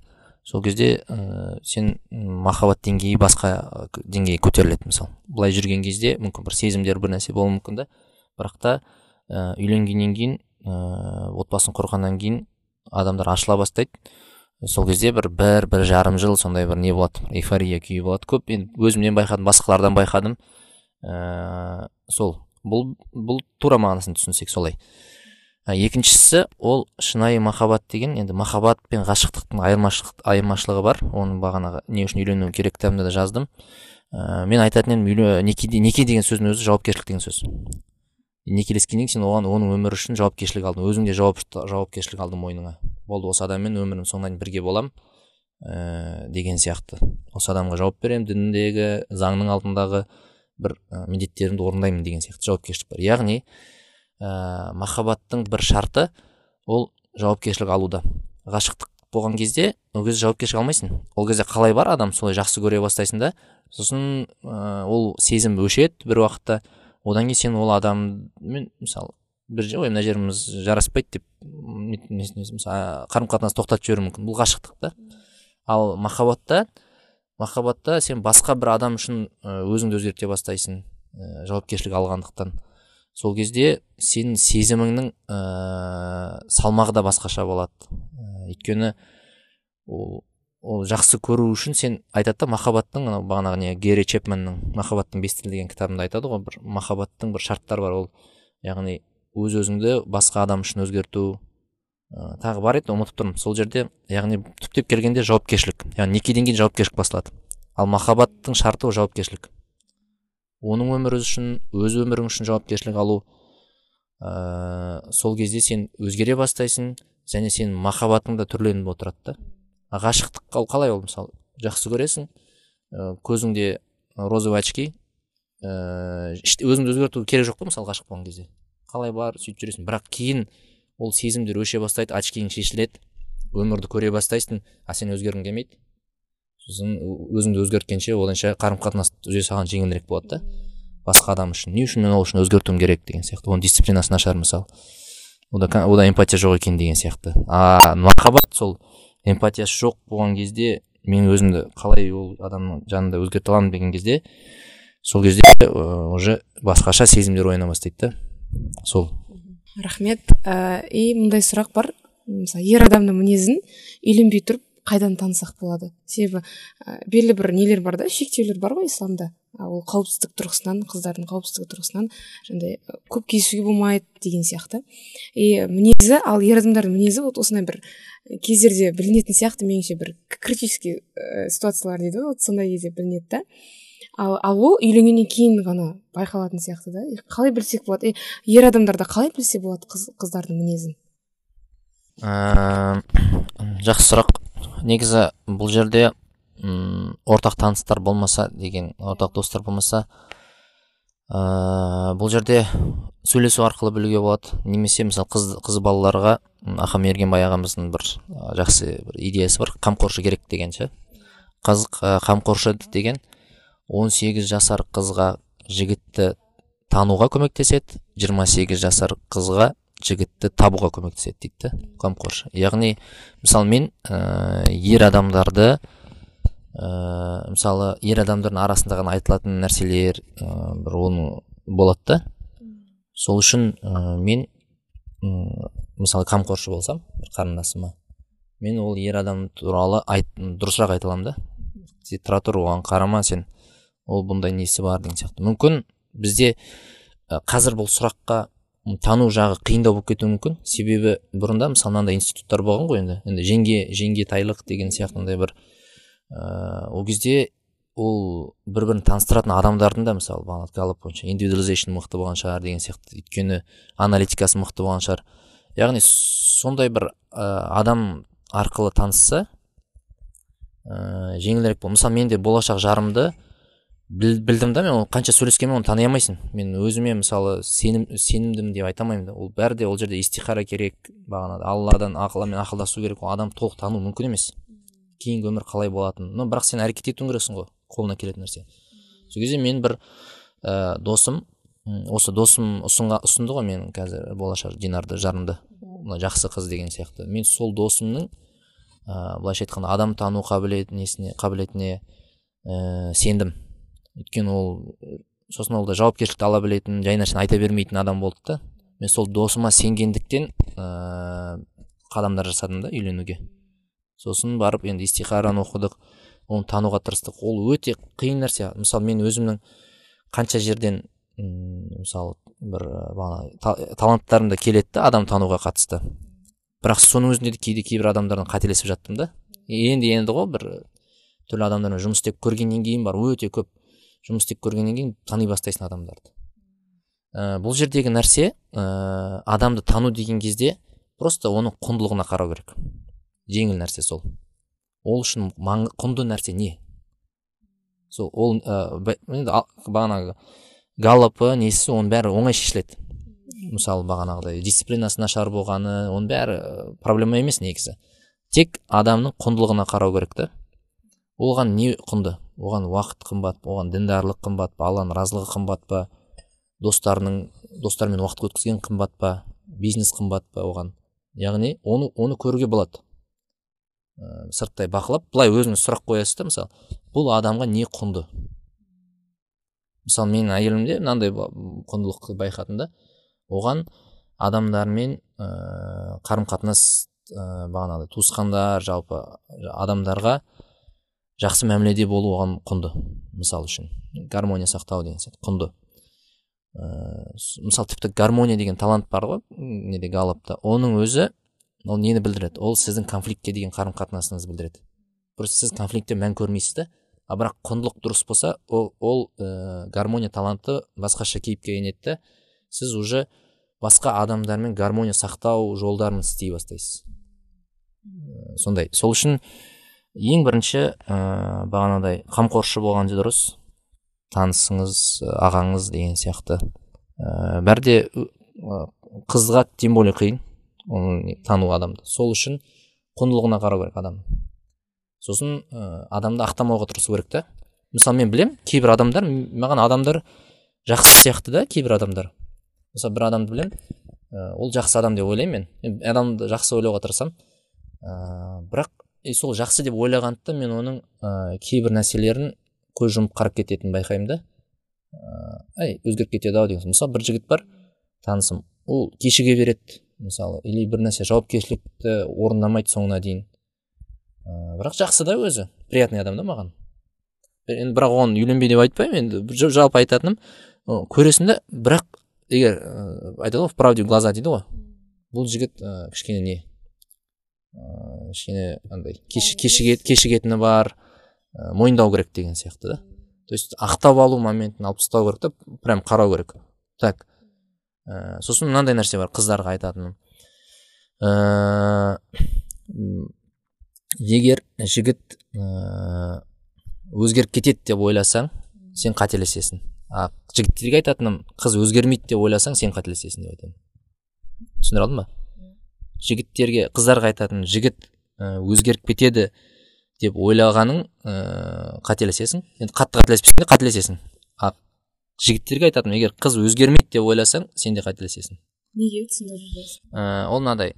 Speaker 2: Сол кезде ә, сен махаббат деңгейі басқа деңгейге көтеріледі мысалы. Былай жүрген кезде мүмкін бір сезімдер бір нәрсе болуы мүмкін да. Бірақ та ә, үйленгеннен кейін ә, отбасын құрғаннан кейін адамдар ашыла бастайды. Сол кезде бір бір бір жарым жыл сондай бір не болады эйфория күйі болады көп. Енді өзімнен байқадым басқалардан байқадым. Ә, сол бұл бұл тура мағынасын түсінсек солай. Екіншісі ол шынайы махаббат деген енді махаббат пен ғашықтықтың айырмашылығы бар. Оның бағанағы не үшін үйлену керек кітабымда да жаздым. Ә, мен айтатын едім неке деген сөздің өзі жауапкершілік деген сөз. Некелескеннен кейін сен оған оның өмірі үшін жауапкершілік алдың өзің де жауап, жауапкершілік алдың мойныңа болды осы адаммен өмірімнің соңына дейін бірге боламын ә, деген сияқты. Осы адамға жауап беремін діндегі заңның алдындағы бір ә, міндеттерімді орындаймын деген сияқты жауапкершілік бар. Яғни ә, махаббаттың бір шарты ол жауапкершілік алуда. Ғашықтық болған кезде ол кезде жауапкершілік алмайсың. Ол кезде қалай бар адам солай жақсы көре бастайсың да сосын ә, ол сезім өшеді бір уақытта. Одан кейін сен ол адаммен мысалы бір ой мына жеріміз жараспайды деп қарым қатынасты тоқтатып жіберуі мүмкін. Бұл ғашықтық та. Ал махаббатта махаббатта сен басқа бір адам үшін өзіңді өзгерте бастайсың жауапкершілік алғандықтан. Сол кезде сенің сезіміңнің ә, салмағы да басқаша болады. Өйткені ол, ол жақсы көру үшін сен айтады да махаббаттың анау бағанағы не герри чепменнің махаббаттың бес тілі деген кітабында айтады ғой бір махаббаттың бір шарттары бар. Ол яғни өз өзіңді басқа адам үшін өзгерту ә, тағы бар еді ұмытып тұрмын. Сол жерде яғни түптеп келгенде жауапкершілік яғни некеден кейін жауапкершілік басылады ал махаббаттың шарты ол жауапкершілік. Оның өмірі үшін өз өмірің үшін жауапкершілік алу ә, сол кезде сен өзгере бастайсың және сен махаббатың да түрленіп отырады да. Ғашықтық ал қалай ол мысалы? Жақсы көресің. Ә, көзіңде розовый очки. Ә, өзіңді өзгерту керек жоқ па мысалы ғашық болған кезде. Қалай бар сөйтіп жүресің. Бірақ кейін ол сезімдер өше бастайды очкиің шешіледі өмірді көре бастайсың а сен өзгергің келмейді. Сосын өзіңді өзгерткенше оданша қарым қатынас түзе саған жеңілірек болады да. Басқа адам үшін. Не үшін мен ол үшін өзгертуім керек деген сияқты. Оның дисциплинасы нашар мысалы ода, ода эмпатия жоқ екен деген сияқты. А махаббат сол. Эмпатиясы жоқ болған кезде мен өзімді қалай ол адамның жанында өзгерте аламын деген кезде сол кезде уже басқаша сезімдер ояна бастайды да сол.
Speaker 1: Рахмет. Ә, и мындай сұрақ бар. Мысалы ер адамның мінезін үйленбей тұрып қайдан танысақ болады? Себебі ә, белгілі бір нелер бар да шектеулер бар ғой исламда. Ол қауіпсіздік тұрғысынан қыздардың қауіпсіздігі тұрғысынан жаңағыдай көп кездесуге болмайды деген сияқты. И мінезі ал ер адамдардың мінезі вот осындай бір кездерде білінетін сияқты меніңше бір критический ә, ситуациялар дейді ғой вот сондай кезде білінеді да. Ал ал ол үйленгеннен кейін ғана байқалатын сияқты да. Қалай білсек болады? И ер адамдарда қалай білсе болады қыз, қыздардың мінезін?
Speaker 2: Ә, жақсы сұрақ. Негізі бұл жерде м ортақ таныстар болмаса деген ортақ достар болмаса ә, бұл жерде сөйлесу арқылы білуге болады. Немесе мысалы қыз, қыз балаларға аха мергенбай ағамыздың бір жақсы бір идеясы бар. Қамқоршы керек деген ше. Қамқоршы деген 18 жасар қызға жігітті тануға көмектеседі. 28 жасар қызға жігітті табуға көмектеседі дейді да қамқоршы. Яғни мысалы мен ә, ер адамдарды ә, мысалы ер адамдардың арасында ғана айтылатын нәрселер ә, бір оны болады да. Сол үшін ә, мен ә, мысалы қамқоршы болсам бір қарындасыма мен ол ер адам туралы айт, дұрысырақ айта аламын да. Сен тұра тұр оған қарама сен ол бұндай несі бар деген сияқты. Мүмкін бізде қазір бұл сұраққа тану жағы қиындау болып кетуі мүмкін. Себебі бұрында мысалы мынандай институттар болған ғой енді. Енді жеңге жеңге тайлық деген сияқты андай бір ыыы ол кезде ол бір бірін таныстыратын адамдардың да мысалы бағана галлап бойынша индивидуализейшн мықты болған шығар деген сияқты. Өйткені аналитикасы мықты болған шығар. Яғни сондай бір ә, адам арқылы танысса ә, жеңілірек бол мысалы мен де болашақ жарымды білдім да мен оны қанша сөйлескенмен оны тани алмайсың. Мен өзіме мысалы сенім сенімдімін деп айта алмаймын да. Ол бәрі де ол жерде истихара керек бағанағыдай алладан ақылмен ақылдасу керек ол адам толық тану мүмкін емес. Кейінгі өмір қалай болатынын. Но бірақ сен әрекет етуің керексің ғой қолыңнан келетін нәрсе. Сол кезде мен бір ә, досым осы досым ұсынға ұсынды ғой мен қазір болашақ динарды жарымды. Мына жақсы қыз деген сияқты. Мен сол досымның ә, былайша айтқанда адам тану қабілет несіне қабілетіне ә, сендім. Өйткені ол сосын ол да жауапкершілікті ала білетін жай нәрсені айта бермейтін адам болды да. Мен сол досыма сенгендіктен ә, қадамдар жасадым да үйленуге. Сосын барып енді истихараны оқыдық оны тануға тырыстық. Ол өте қиын нәрсе. Мысалы мен өзімнің қанша жерден мысалы бір бағана таланттарым да келеді да адам тануға қатысты. Бірақ соның өзінде де кейде кейбір адамдардан қателесіп жаттым да. Енді енді ғой бір түрлі адамдармен жұмыс істеп көргеннен кейін бар өте көп. Жұмыс істеп көргеннен кейін тани бастайсың адамдарды. Ә, бұл жердегі нәрсе ә, адамды тану деген кезде просто оның құндылығына қарау керек. Жеңіл нәрсе сол. Ол үшін құнды нәрсе не? Сол ол ә, бағанағы галлопы несі оның бәрі оңай шешіледі. Мысалы бағанағыдай дисциплинасы нашар болғаны оның бәрі проблема емес негізі. Тек адамның құндылығына қарау керек та. Оған не құнды? Оған уақыт қымбат па оған діндарлық қымбат па алланың разылығы қымбат па достарының достармен уақыт өткізген қымбат па бизнес қымбат па оған. Яғни оны оны көруге болады. Ә, сырттай бақылап былай өзіңіз сұрақ қоясыз да мысалы бұл адамға не құнды? Мысалы менің әйелімде мынандай құндылық байқадым да оған адамдармен ә, қарым қатынас ә, бағанағыдай туысқандар жалпы адамдарға жақсы мәміледе болу оған құнды мысал үшін. Гармония сақтау деген сияқты құнды. Ә, мысалы тіпті гармония деген талант бар ғой неде галлапта оның өзі ол нені білдіреді? Ол сіздің конфликтке деген қарым қатынасыңызды білдіреді. Просто сіз конфликтте мән көрмейсіз да а бірақ құндылық дұрыс болса ол, ол ә, гармония таланты басқаша кейіпке енеді да сіз уже басқа адамдармен гармония сақтау жолдарын істей бастайсыз. Сондай. Сол үшін ең бірінші ә, бағанадай қамқоршы болған дұрыс. Танысыңыз ағаңыз деген сияқты. Ә, бәрі қызға тем более қиын оны тану адамды. Сол үшін құндылығына қарау керек адам. Сосын ә, адамды ақтамауға тырысу керек та. Мысалы мен білем кейбір адамдар маған адамдар жақсы сияқты да кейбір адамдар. Мысалы бір адамды білем ол жақсы адам деп ойлаймын мен. Адамды жақсы ойлауға тырысамын. Ә, бірақ и сол жақсы деп ойлағандықтан мен оның ә, кейбір нәрселерін көз жұмып қарап кететінін байқаймын да. Әй өзгеріп кетеді ау деген мысалы бір жігіт бар танысым. Ол кешіге береді. Мысалы или бір нәрсе жауапкершілікті орындамайды соңына дейін. Ә, бірақ жақсы да өзі. Приятный адам да маған. Енді бірақ оған үйленбе деп айтпаймын. Енді жалпы айтатыным көресің да бірақ егер ә, айтады ғой в правде глаза дейді ғой. Бұл жігіт ә, кішкене не? Ыыы кішкене андай кешігетіні бар ә, мойындау керек деген сияқты да. То есть ақтап алу моментін алып тастау керек та прям қарау керек. Так. Ә, сосын мынандай нәрсе бар қыздарға айтатыным. Ә, егер жігіт ә, өзгеріп кетеді деп ойласаң сен қателесесің. А жігіттерге айтатыным қыз өзгермейді деп ойласаң сен қателесесің деп айтамын. Түсіндіре алдым ба? Жігіттерге қыздарға айтатын жігіт өзгеріп кетеді деп ойлағаның ә, қателесесің. Енді қатты қателеспесең де қателесесің. А жігіттерге айтатын егер қыз өзгермейді деп ойласаң сен де қателесесің.
Speaker 1: Неге түсіндіріп
Speaker 2: ә, ол мынадай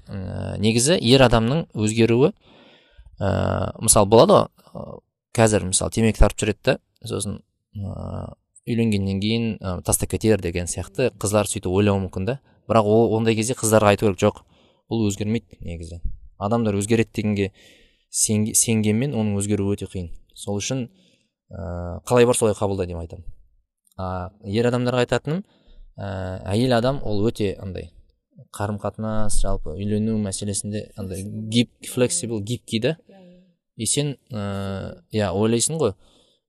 Speaker 2: негізі ер адамның өзгеруі ә, мысалы болады ғой қазір мысалы темекі тартып жүреді да сосын ә, үйленгеннен кейін ә, тастап кетер деген сияқты қыздар сөйтіп ойлауы мүмкін да. Бірақ ол ондай кезде қыздарға айту керек жоқ. Бұл өзгермейді негізі. Адамдар өзгереді дегенге сенгенмен оның өзгеруі өте қиын. Сол үшін ә, қалай бар солай қабылда деп айтамын. А ер адамдарға айтатыным ә, әйел адам ол өте андай қарым қатынас жалпы үйлену мәселесінде андай гип флексибл гибкий да и сен ыыы иә ойлайсың ғой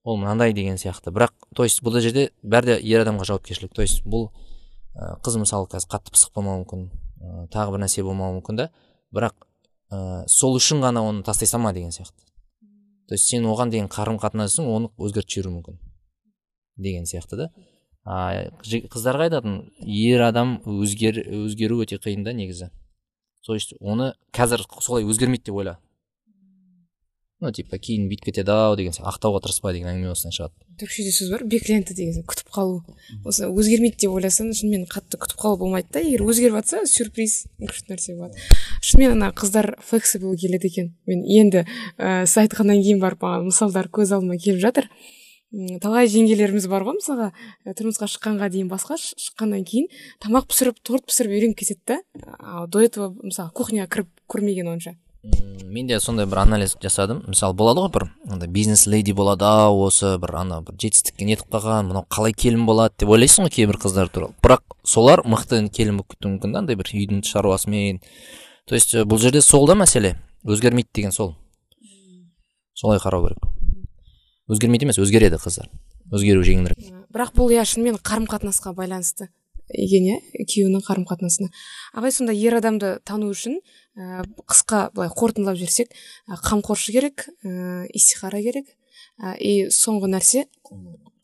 Speaker 2: ол мынандай деген сияқты. Бірақ то есть бұл жерде бәрі де ер адамға жауапкершілік. То есть бұл ә, қыз мысалы қазір қатты пысық болмауы мүмкін. Ә, тағы бір нәрсе болмауы мүмкін да. Бірақ ә, сол үшін ғана оны тастай салма деген сияқты. То есть сен оған деген қарым қатынасың оны өзгертіп жіберуі мүмкін деген сияқты да. А қыздарға айтатын ер адам өзгер, өзгеру өте қиын да негізі. То есть оны қазір солай өзгермейді деп ойла. Ну типа кейін бүйтіп кетеді ау деген сияқты ақтауға тырыспа деген әңгіме осыдан шығады
Speaker 1: түркішеде сөз бар бекленті деген күтіп қалу. Осы өзгермейді деп ойласаң шынымен қатты күтіп қалу болмайды да. Егер өзгеріп жатса сюрприз күшті нәрсе болады. Шынымен ана қыздар флексибл келеді екен. Мен енді ә, сіз айтқаннан кейін барып маған мысалдар көз алдыма келіп жатыр. Талай жеңгелеріміз бар ғой мысалға. Тұрмысқа шыққанға дейін басқа шыққаннан кейін тамақ пісіріп торт пісіріп үйреніп кетеді да. До этого мысалы кухняға кіріп көрмеген онша.
Speaker 2: Мен де сондай бір анализ жасадым. Мысалы болады ғой бір андай бизнес леди болады ау осы бір ана бір жетістікке нетіп қалған мынау қалай келін болады деп ойлайсың ғой кейбір қыздар туралы. Бірақ солар мықты келін болып кетуі мүмкін да андай бір үйдің шаруасымен. То есть бұл жерде сол да мәселе. Өзгермейді деген сол. Солай қарау керек. Өзгермейді емес өзгереді қыздар. Өзгеру жеңілірек.
Speaker 1: Бірақ бұл иә шынымен қарым қатынасқа байланысты. Екен иә күйеуінің қарым қатынасына ағай сонда ер адамды тану үшін қысқа былай қорытындылап жіберсек ә, қамқоршы керек ә, истихара керек ә, и соңғы нәрсе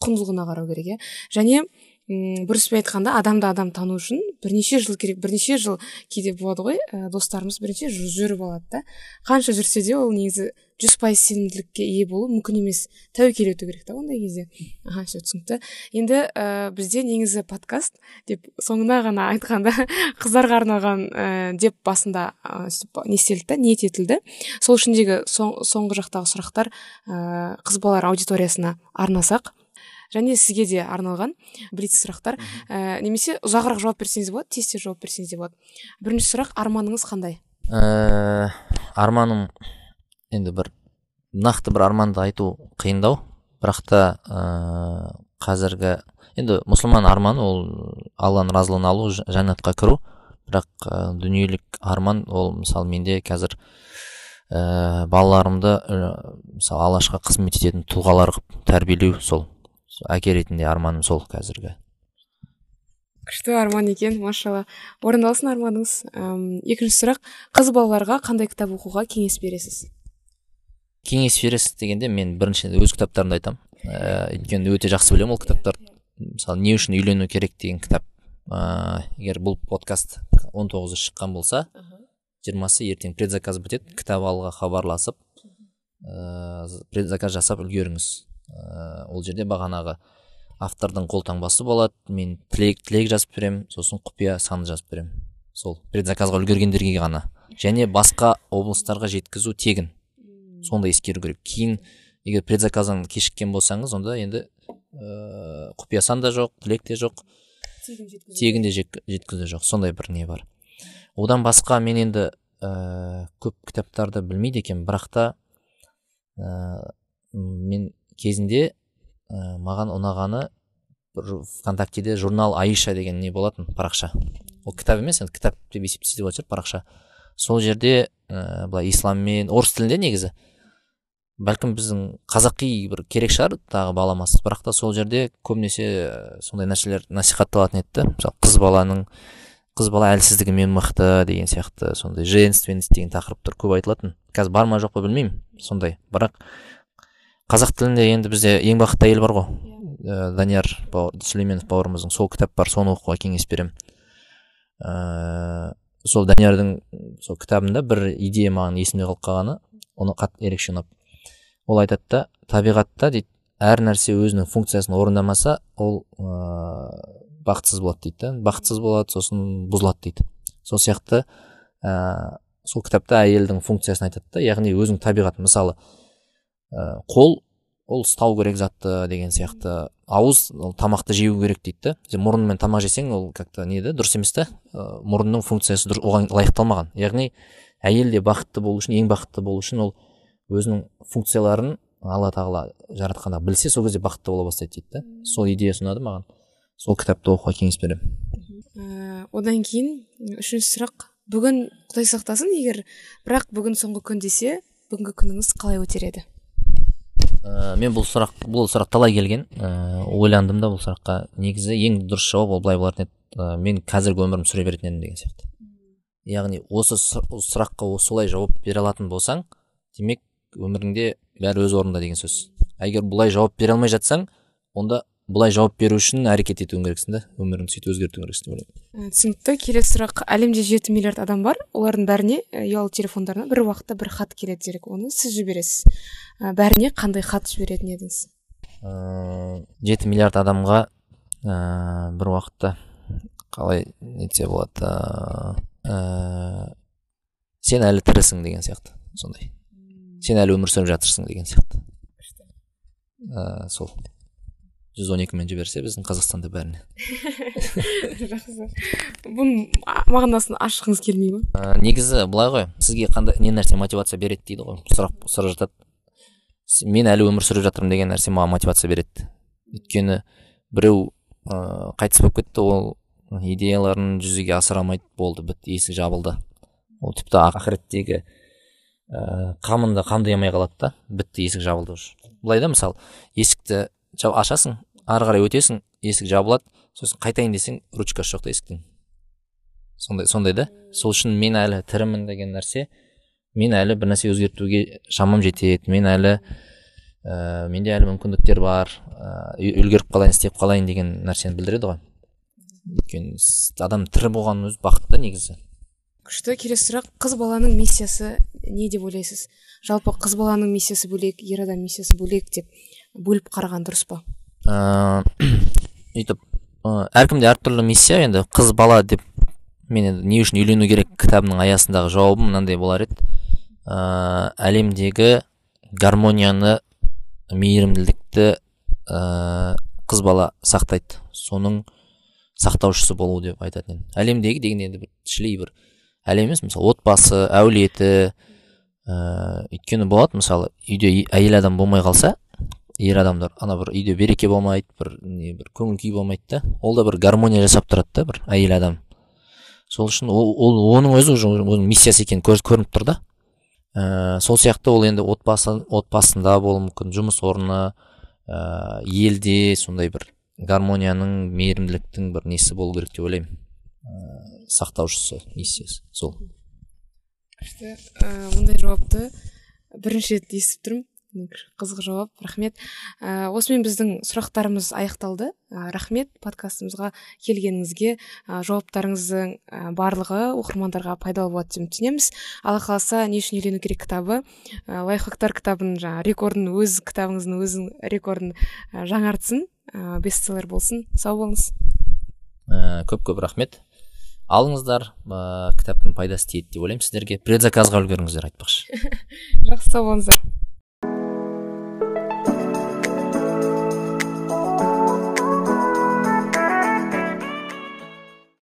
Speaker 1: құндылығына қарау керек иә. Және м айтқанда адамды адам тану үшін бірнеше жыл керек бірнеше жыл кейде болады ғой ә, достарымыз жыл жүріп алады да. Қанша жүрсе де ол негізі жүз пайыз сенімділікке ие болу мүмкін емес тәуекел ету керек та ондай кезде. Аха все түсінікті. Енді ә, бізде негізі подкаст деп соңына ғана айтқанда қыздарға арналған ә, деп басында ә, не істелді да ниет етілді. Сол ішіндегі соң, соңғы жақтағы сұрақтар ә, қыз балалар аудиториясына арнасақ және сізге де арналған блиц сұрақтар. Ә, немесе ұзағырақ жауап берсеңіз болады тез тез жауап берсеңіз де болады. Бірінші сұрақ арманыңыз қандай?
Speaker 2: Ә, арманым енді бір нақты бір арманды айту қиындау. Бірақ та ә, қазіргі енді мұсылман арманы ол алланың разылығын алу жәннатқа кіру. Бірақ ә, дүниелік арман ол мысалы менде қазір ә, балаларымды ә, мысалы аллашқа қызмет ететін тұлғалар қылып тәрбиелеу сол, әке ретінде арманым сол қазіргі.
Speaker 1: Күшті арман екен машалла. Орындалсын арманыңыз. Екінші сұрақ. Қыз балаларға қандай кітап оқуға кеңес бересіз?
Speaker 2: Кеңес бересіз дегенде мен бірінші өз кітаптарымды айтамын. Ә, өйткені өте жақсы білемін ол кітаптарды мысалы не үшін үйлену керек? деген кітап. Ә, егер бұл подкаст он тоғызы шыққан болса жиырмасы ертең предзаказ бітеді кітап алуға хабарласып ә, предзаказ жасап үлгеріңіз. Ә, ол жерде бағанағы автордың қолтаңбасы болады. Мен тілек тілек жазып беремін сосын құпия саны жазып беремін. Сол предзаказға үлгергендерге ғана. Және басқа облыстарға жеткізу тегін. Сонда ескеру керек. Кейін егер предзаказдан кешіккен болсаңыз онда енді ә, құпия сан да жоқ тілек те жоқ. Тегін де жеткізу жоқ. Сондай бір не бар. Одан басқа мен енді ә, көп кітаптарды білмейді екенмін. Бірақ та ә, мен кезінде ә, маған ұнағаны бір вконтактеде журнал аиша деген не болатын? Парақша. Ол кітап емес енді кітап деп есептесе де шығар парақша. Сол жерде ә, былай исламмен орыс тілінде негізі. Бәлкім біздің қазақи бір керек шығар тағы баламасы бірақ та сол жерде көбінесе сондай нәрселер насихатталатын еді да мысалы қыз баланың қыз бала әлсіздігімен мықты деген сияқты сондай женственность деген тақырыптар көп айтылатын. Қазір бар ма жоқ па білмеймін сондай. Бірақ қазақ тілінде енді бізде ең бақытты әйел бар ғой. Ә, данияр бауыр, сүлейменов бауырымыздың сол кітап бар соны оқуға кеңес беремін. Ә, сол даниярдың сол кітабында бір идея маған есімде қалып қалғаны оны қатты ерекше ұнап. Ол айтады да табиғатта дейді әр нәрсе өзінің функциясын орындамаса ол ыыы бақытсыз болады дейді да. Бақытсыз болады сосын бұзылады дейді. Сол сияқты ә, сол кітапта әйелдің функциясын айтады да яғни өзінің табиғаты мысалы ә, қол ол ұстау керек затты деген сияқты. Ауыз ол тамақты жеу керек дейді да сен мұрныңмен тамақ жесең ол как то не да дұрыс емес та ә, мұрынның функциясы оған лайықталмаған. Яғни әйел де бақытты болу үшін ең бақытты болу үшін ол өзінің функцияларын алла тағала жаратқанда білсе сол кезде бақытты бола бастайды дейді да сол идея ұнады маған. Сол кітапты оқуға кеңес беремін.
Speaker 1: Ә, одан кейін үшінші сұрақ. Бүгін құдай сақтасын егер бірақ бүгін соңғы күн десе бүгінгі күніңіз қалай өтер еді?
Speaker 2: Ә, мен бұл сұрақ бұл сұрақ талай келген. Ә, ойландым да бұл сұраққа. Негізі ең дұрыс жауап ол былай болатын еді. Ә, мен қазіргі өмірімді сүре беретін едім деген сияқты. Яғни осы сұраққа солай жауап бере алатын болсаң демек өміріңде бәрі өз орнында деген сөз. Егер бұлай жауап бере алмай жатсаң онда бұлай жауап беру үшін әрекет етуің керексің да өміріңді сөйтіп өзгертуің керексің деп ойлаймын.
Speaker 1: Түсінікті. Келесі сұрақ. Әлемде жеті миллиард адам бар. Олардың бәріне ұялы телефондарына бір уақытта бір хат келеді делік оны сіз жібересіз. Бәріне қандай хат жіберетін едіңіз?
Speaker 2: Жеті миллиард адамға ә, бір уақытта қалай нетсе болады? Ә, сен әлі тірісің деген сияқты сондай. Сен әлі өмір сүріп жатырсың деген сияқты. Ә, сол. Жүз он екімен жіберсе біздің қазақстанда бәріне.
Speaker 1: Жақсы. Бұның мағынасын ашқыңыз келмей ма?
Speaker 2: Ә, негізі былай ғой сізге қандай не нәрсе мотивация береді дейді ғой сұрақ сұрап жатады. Мен әлі өмір сүріп жатырмын деген нәрсе маған мотивация береді. Өйткені біреу ә, қайтыс болып кетті ол идеяларын жүзеге асыра алмайды болды бітті есік жабылды. Ол тіпті ақыреттегі ә, қамын да қамдай алмай қалады да бітті есік жабылды уже. Былай да мысалы есікті ашасың ары қарай өтесің есік жабылады. Сосын қайтайын десең ручкасы жоқ та есіктің сондай сондай да. Сол үшін мен әлі тірімін деген нәрсе мен әлі бір нәрсе өзгертуге шамам жетеді. Мен әлі ә, менде әлі мүмкіндіктер бар. Ә, үлгеріп қалайын істеп қалайын деген нәрсені білдіреді ғой. Өйткені адам тірі болғанның өзі бақыт та негізі.
Speaker 1: Күшті келесі сұрақ. Қыз баланың миссиясы не деп ойлайсыз? Жалпы қыз баланың миссиясы бөлек ер адам миссиясы бөлек деп. Бөліп қараған дұрыс па?
Speaker 2: Ыыы өйтіп әркімде әртүрлі миссия енді қыз бала деп мен енді не үшін үйлену керек кітабының аясындағы жауабым мынандай болар еді. Ә, әлемдегі гармонияны мейірімділікті ә, қыз бала сақтайды. Соның сақтаушысы болу деп айтатын едім. Әлемдегі деген енді бір шіли бір әлем емес мысалы отбасы әулеті ыыы өйткені болады мысалы үйде әйел адам болмай қалса ер адамдар ана бір үйде береке болмайды бір не бір көңіл күй болмайды да. Ол да бір гармония жасап тұрады да бір әйел адам. Сол үшін ол, оның өзі уже оның миссиясы екені көрініп тұр да. Ә, сол сияқты ол енді отбасы отбасында болуы мүмкін жұмыс орны ә, елде сондай бір гармонияның мейірімділіктің бір несі болу керек деп ойлаймын. Ә, сақтаушысы миссиясы сол.
Speaker 1: Күшті. Мұндай жауапты бірінші рет естіп тұрмын. Қызық жауап рахмет. Ә, осымен біздің сұрақтарымыз аяқталды. Ә, рахмет подкастымызға келгеніңізге. Ә, жауаптарыңыздың ә, барлығы оқырмандарға пайдалы болады деп үміттенеміз алла қаласа не үшін үйлену керек кітабы? Ә, лайфхактар кітабының жаңағы рекордын өз кітабыңыздың өзің рекордын ә, жаңартсын. Ә, бестселлер болсын. Сау болыңыз.
Speaker 2: Ә, көп көп рахмет. Алыңыздар ә, кітаптың пайдасы тиеді деп ойлаймын сіздерге. Предзаказға үлгеріңіздер айтпақшы.
Speaker 1: Жақсы сау болыңыздар.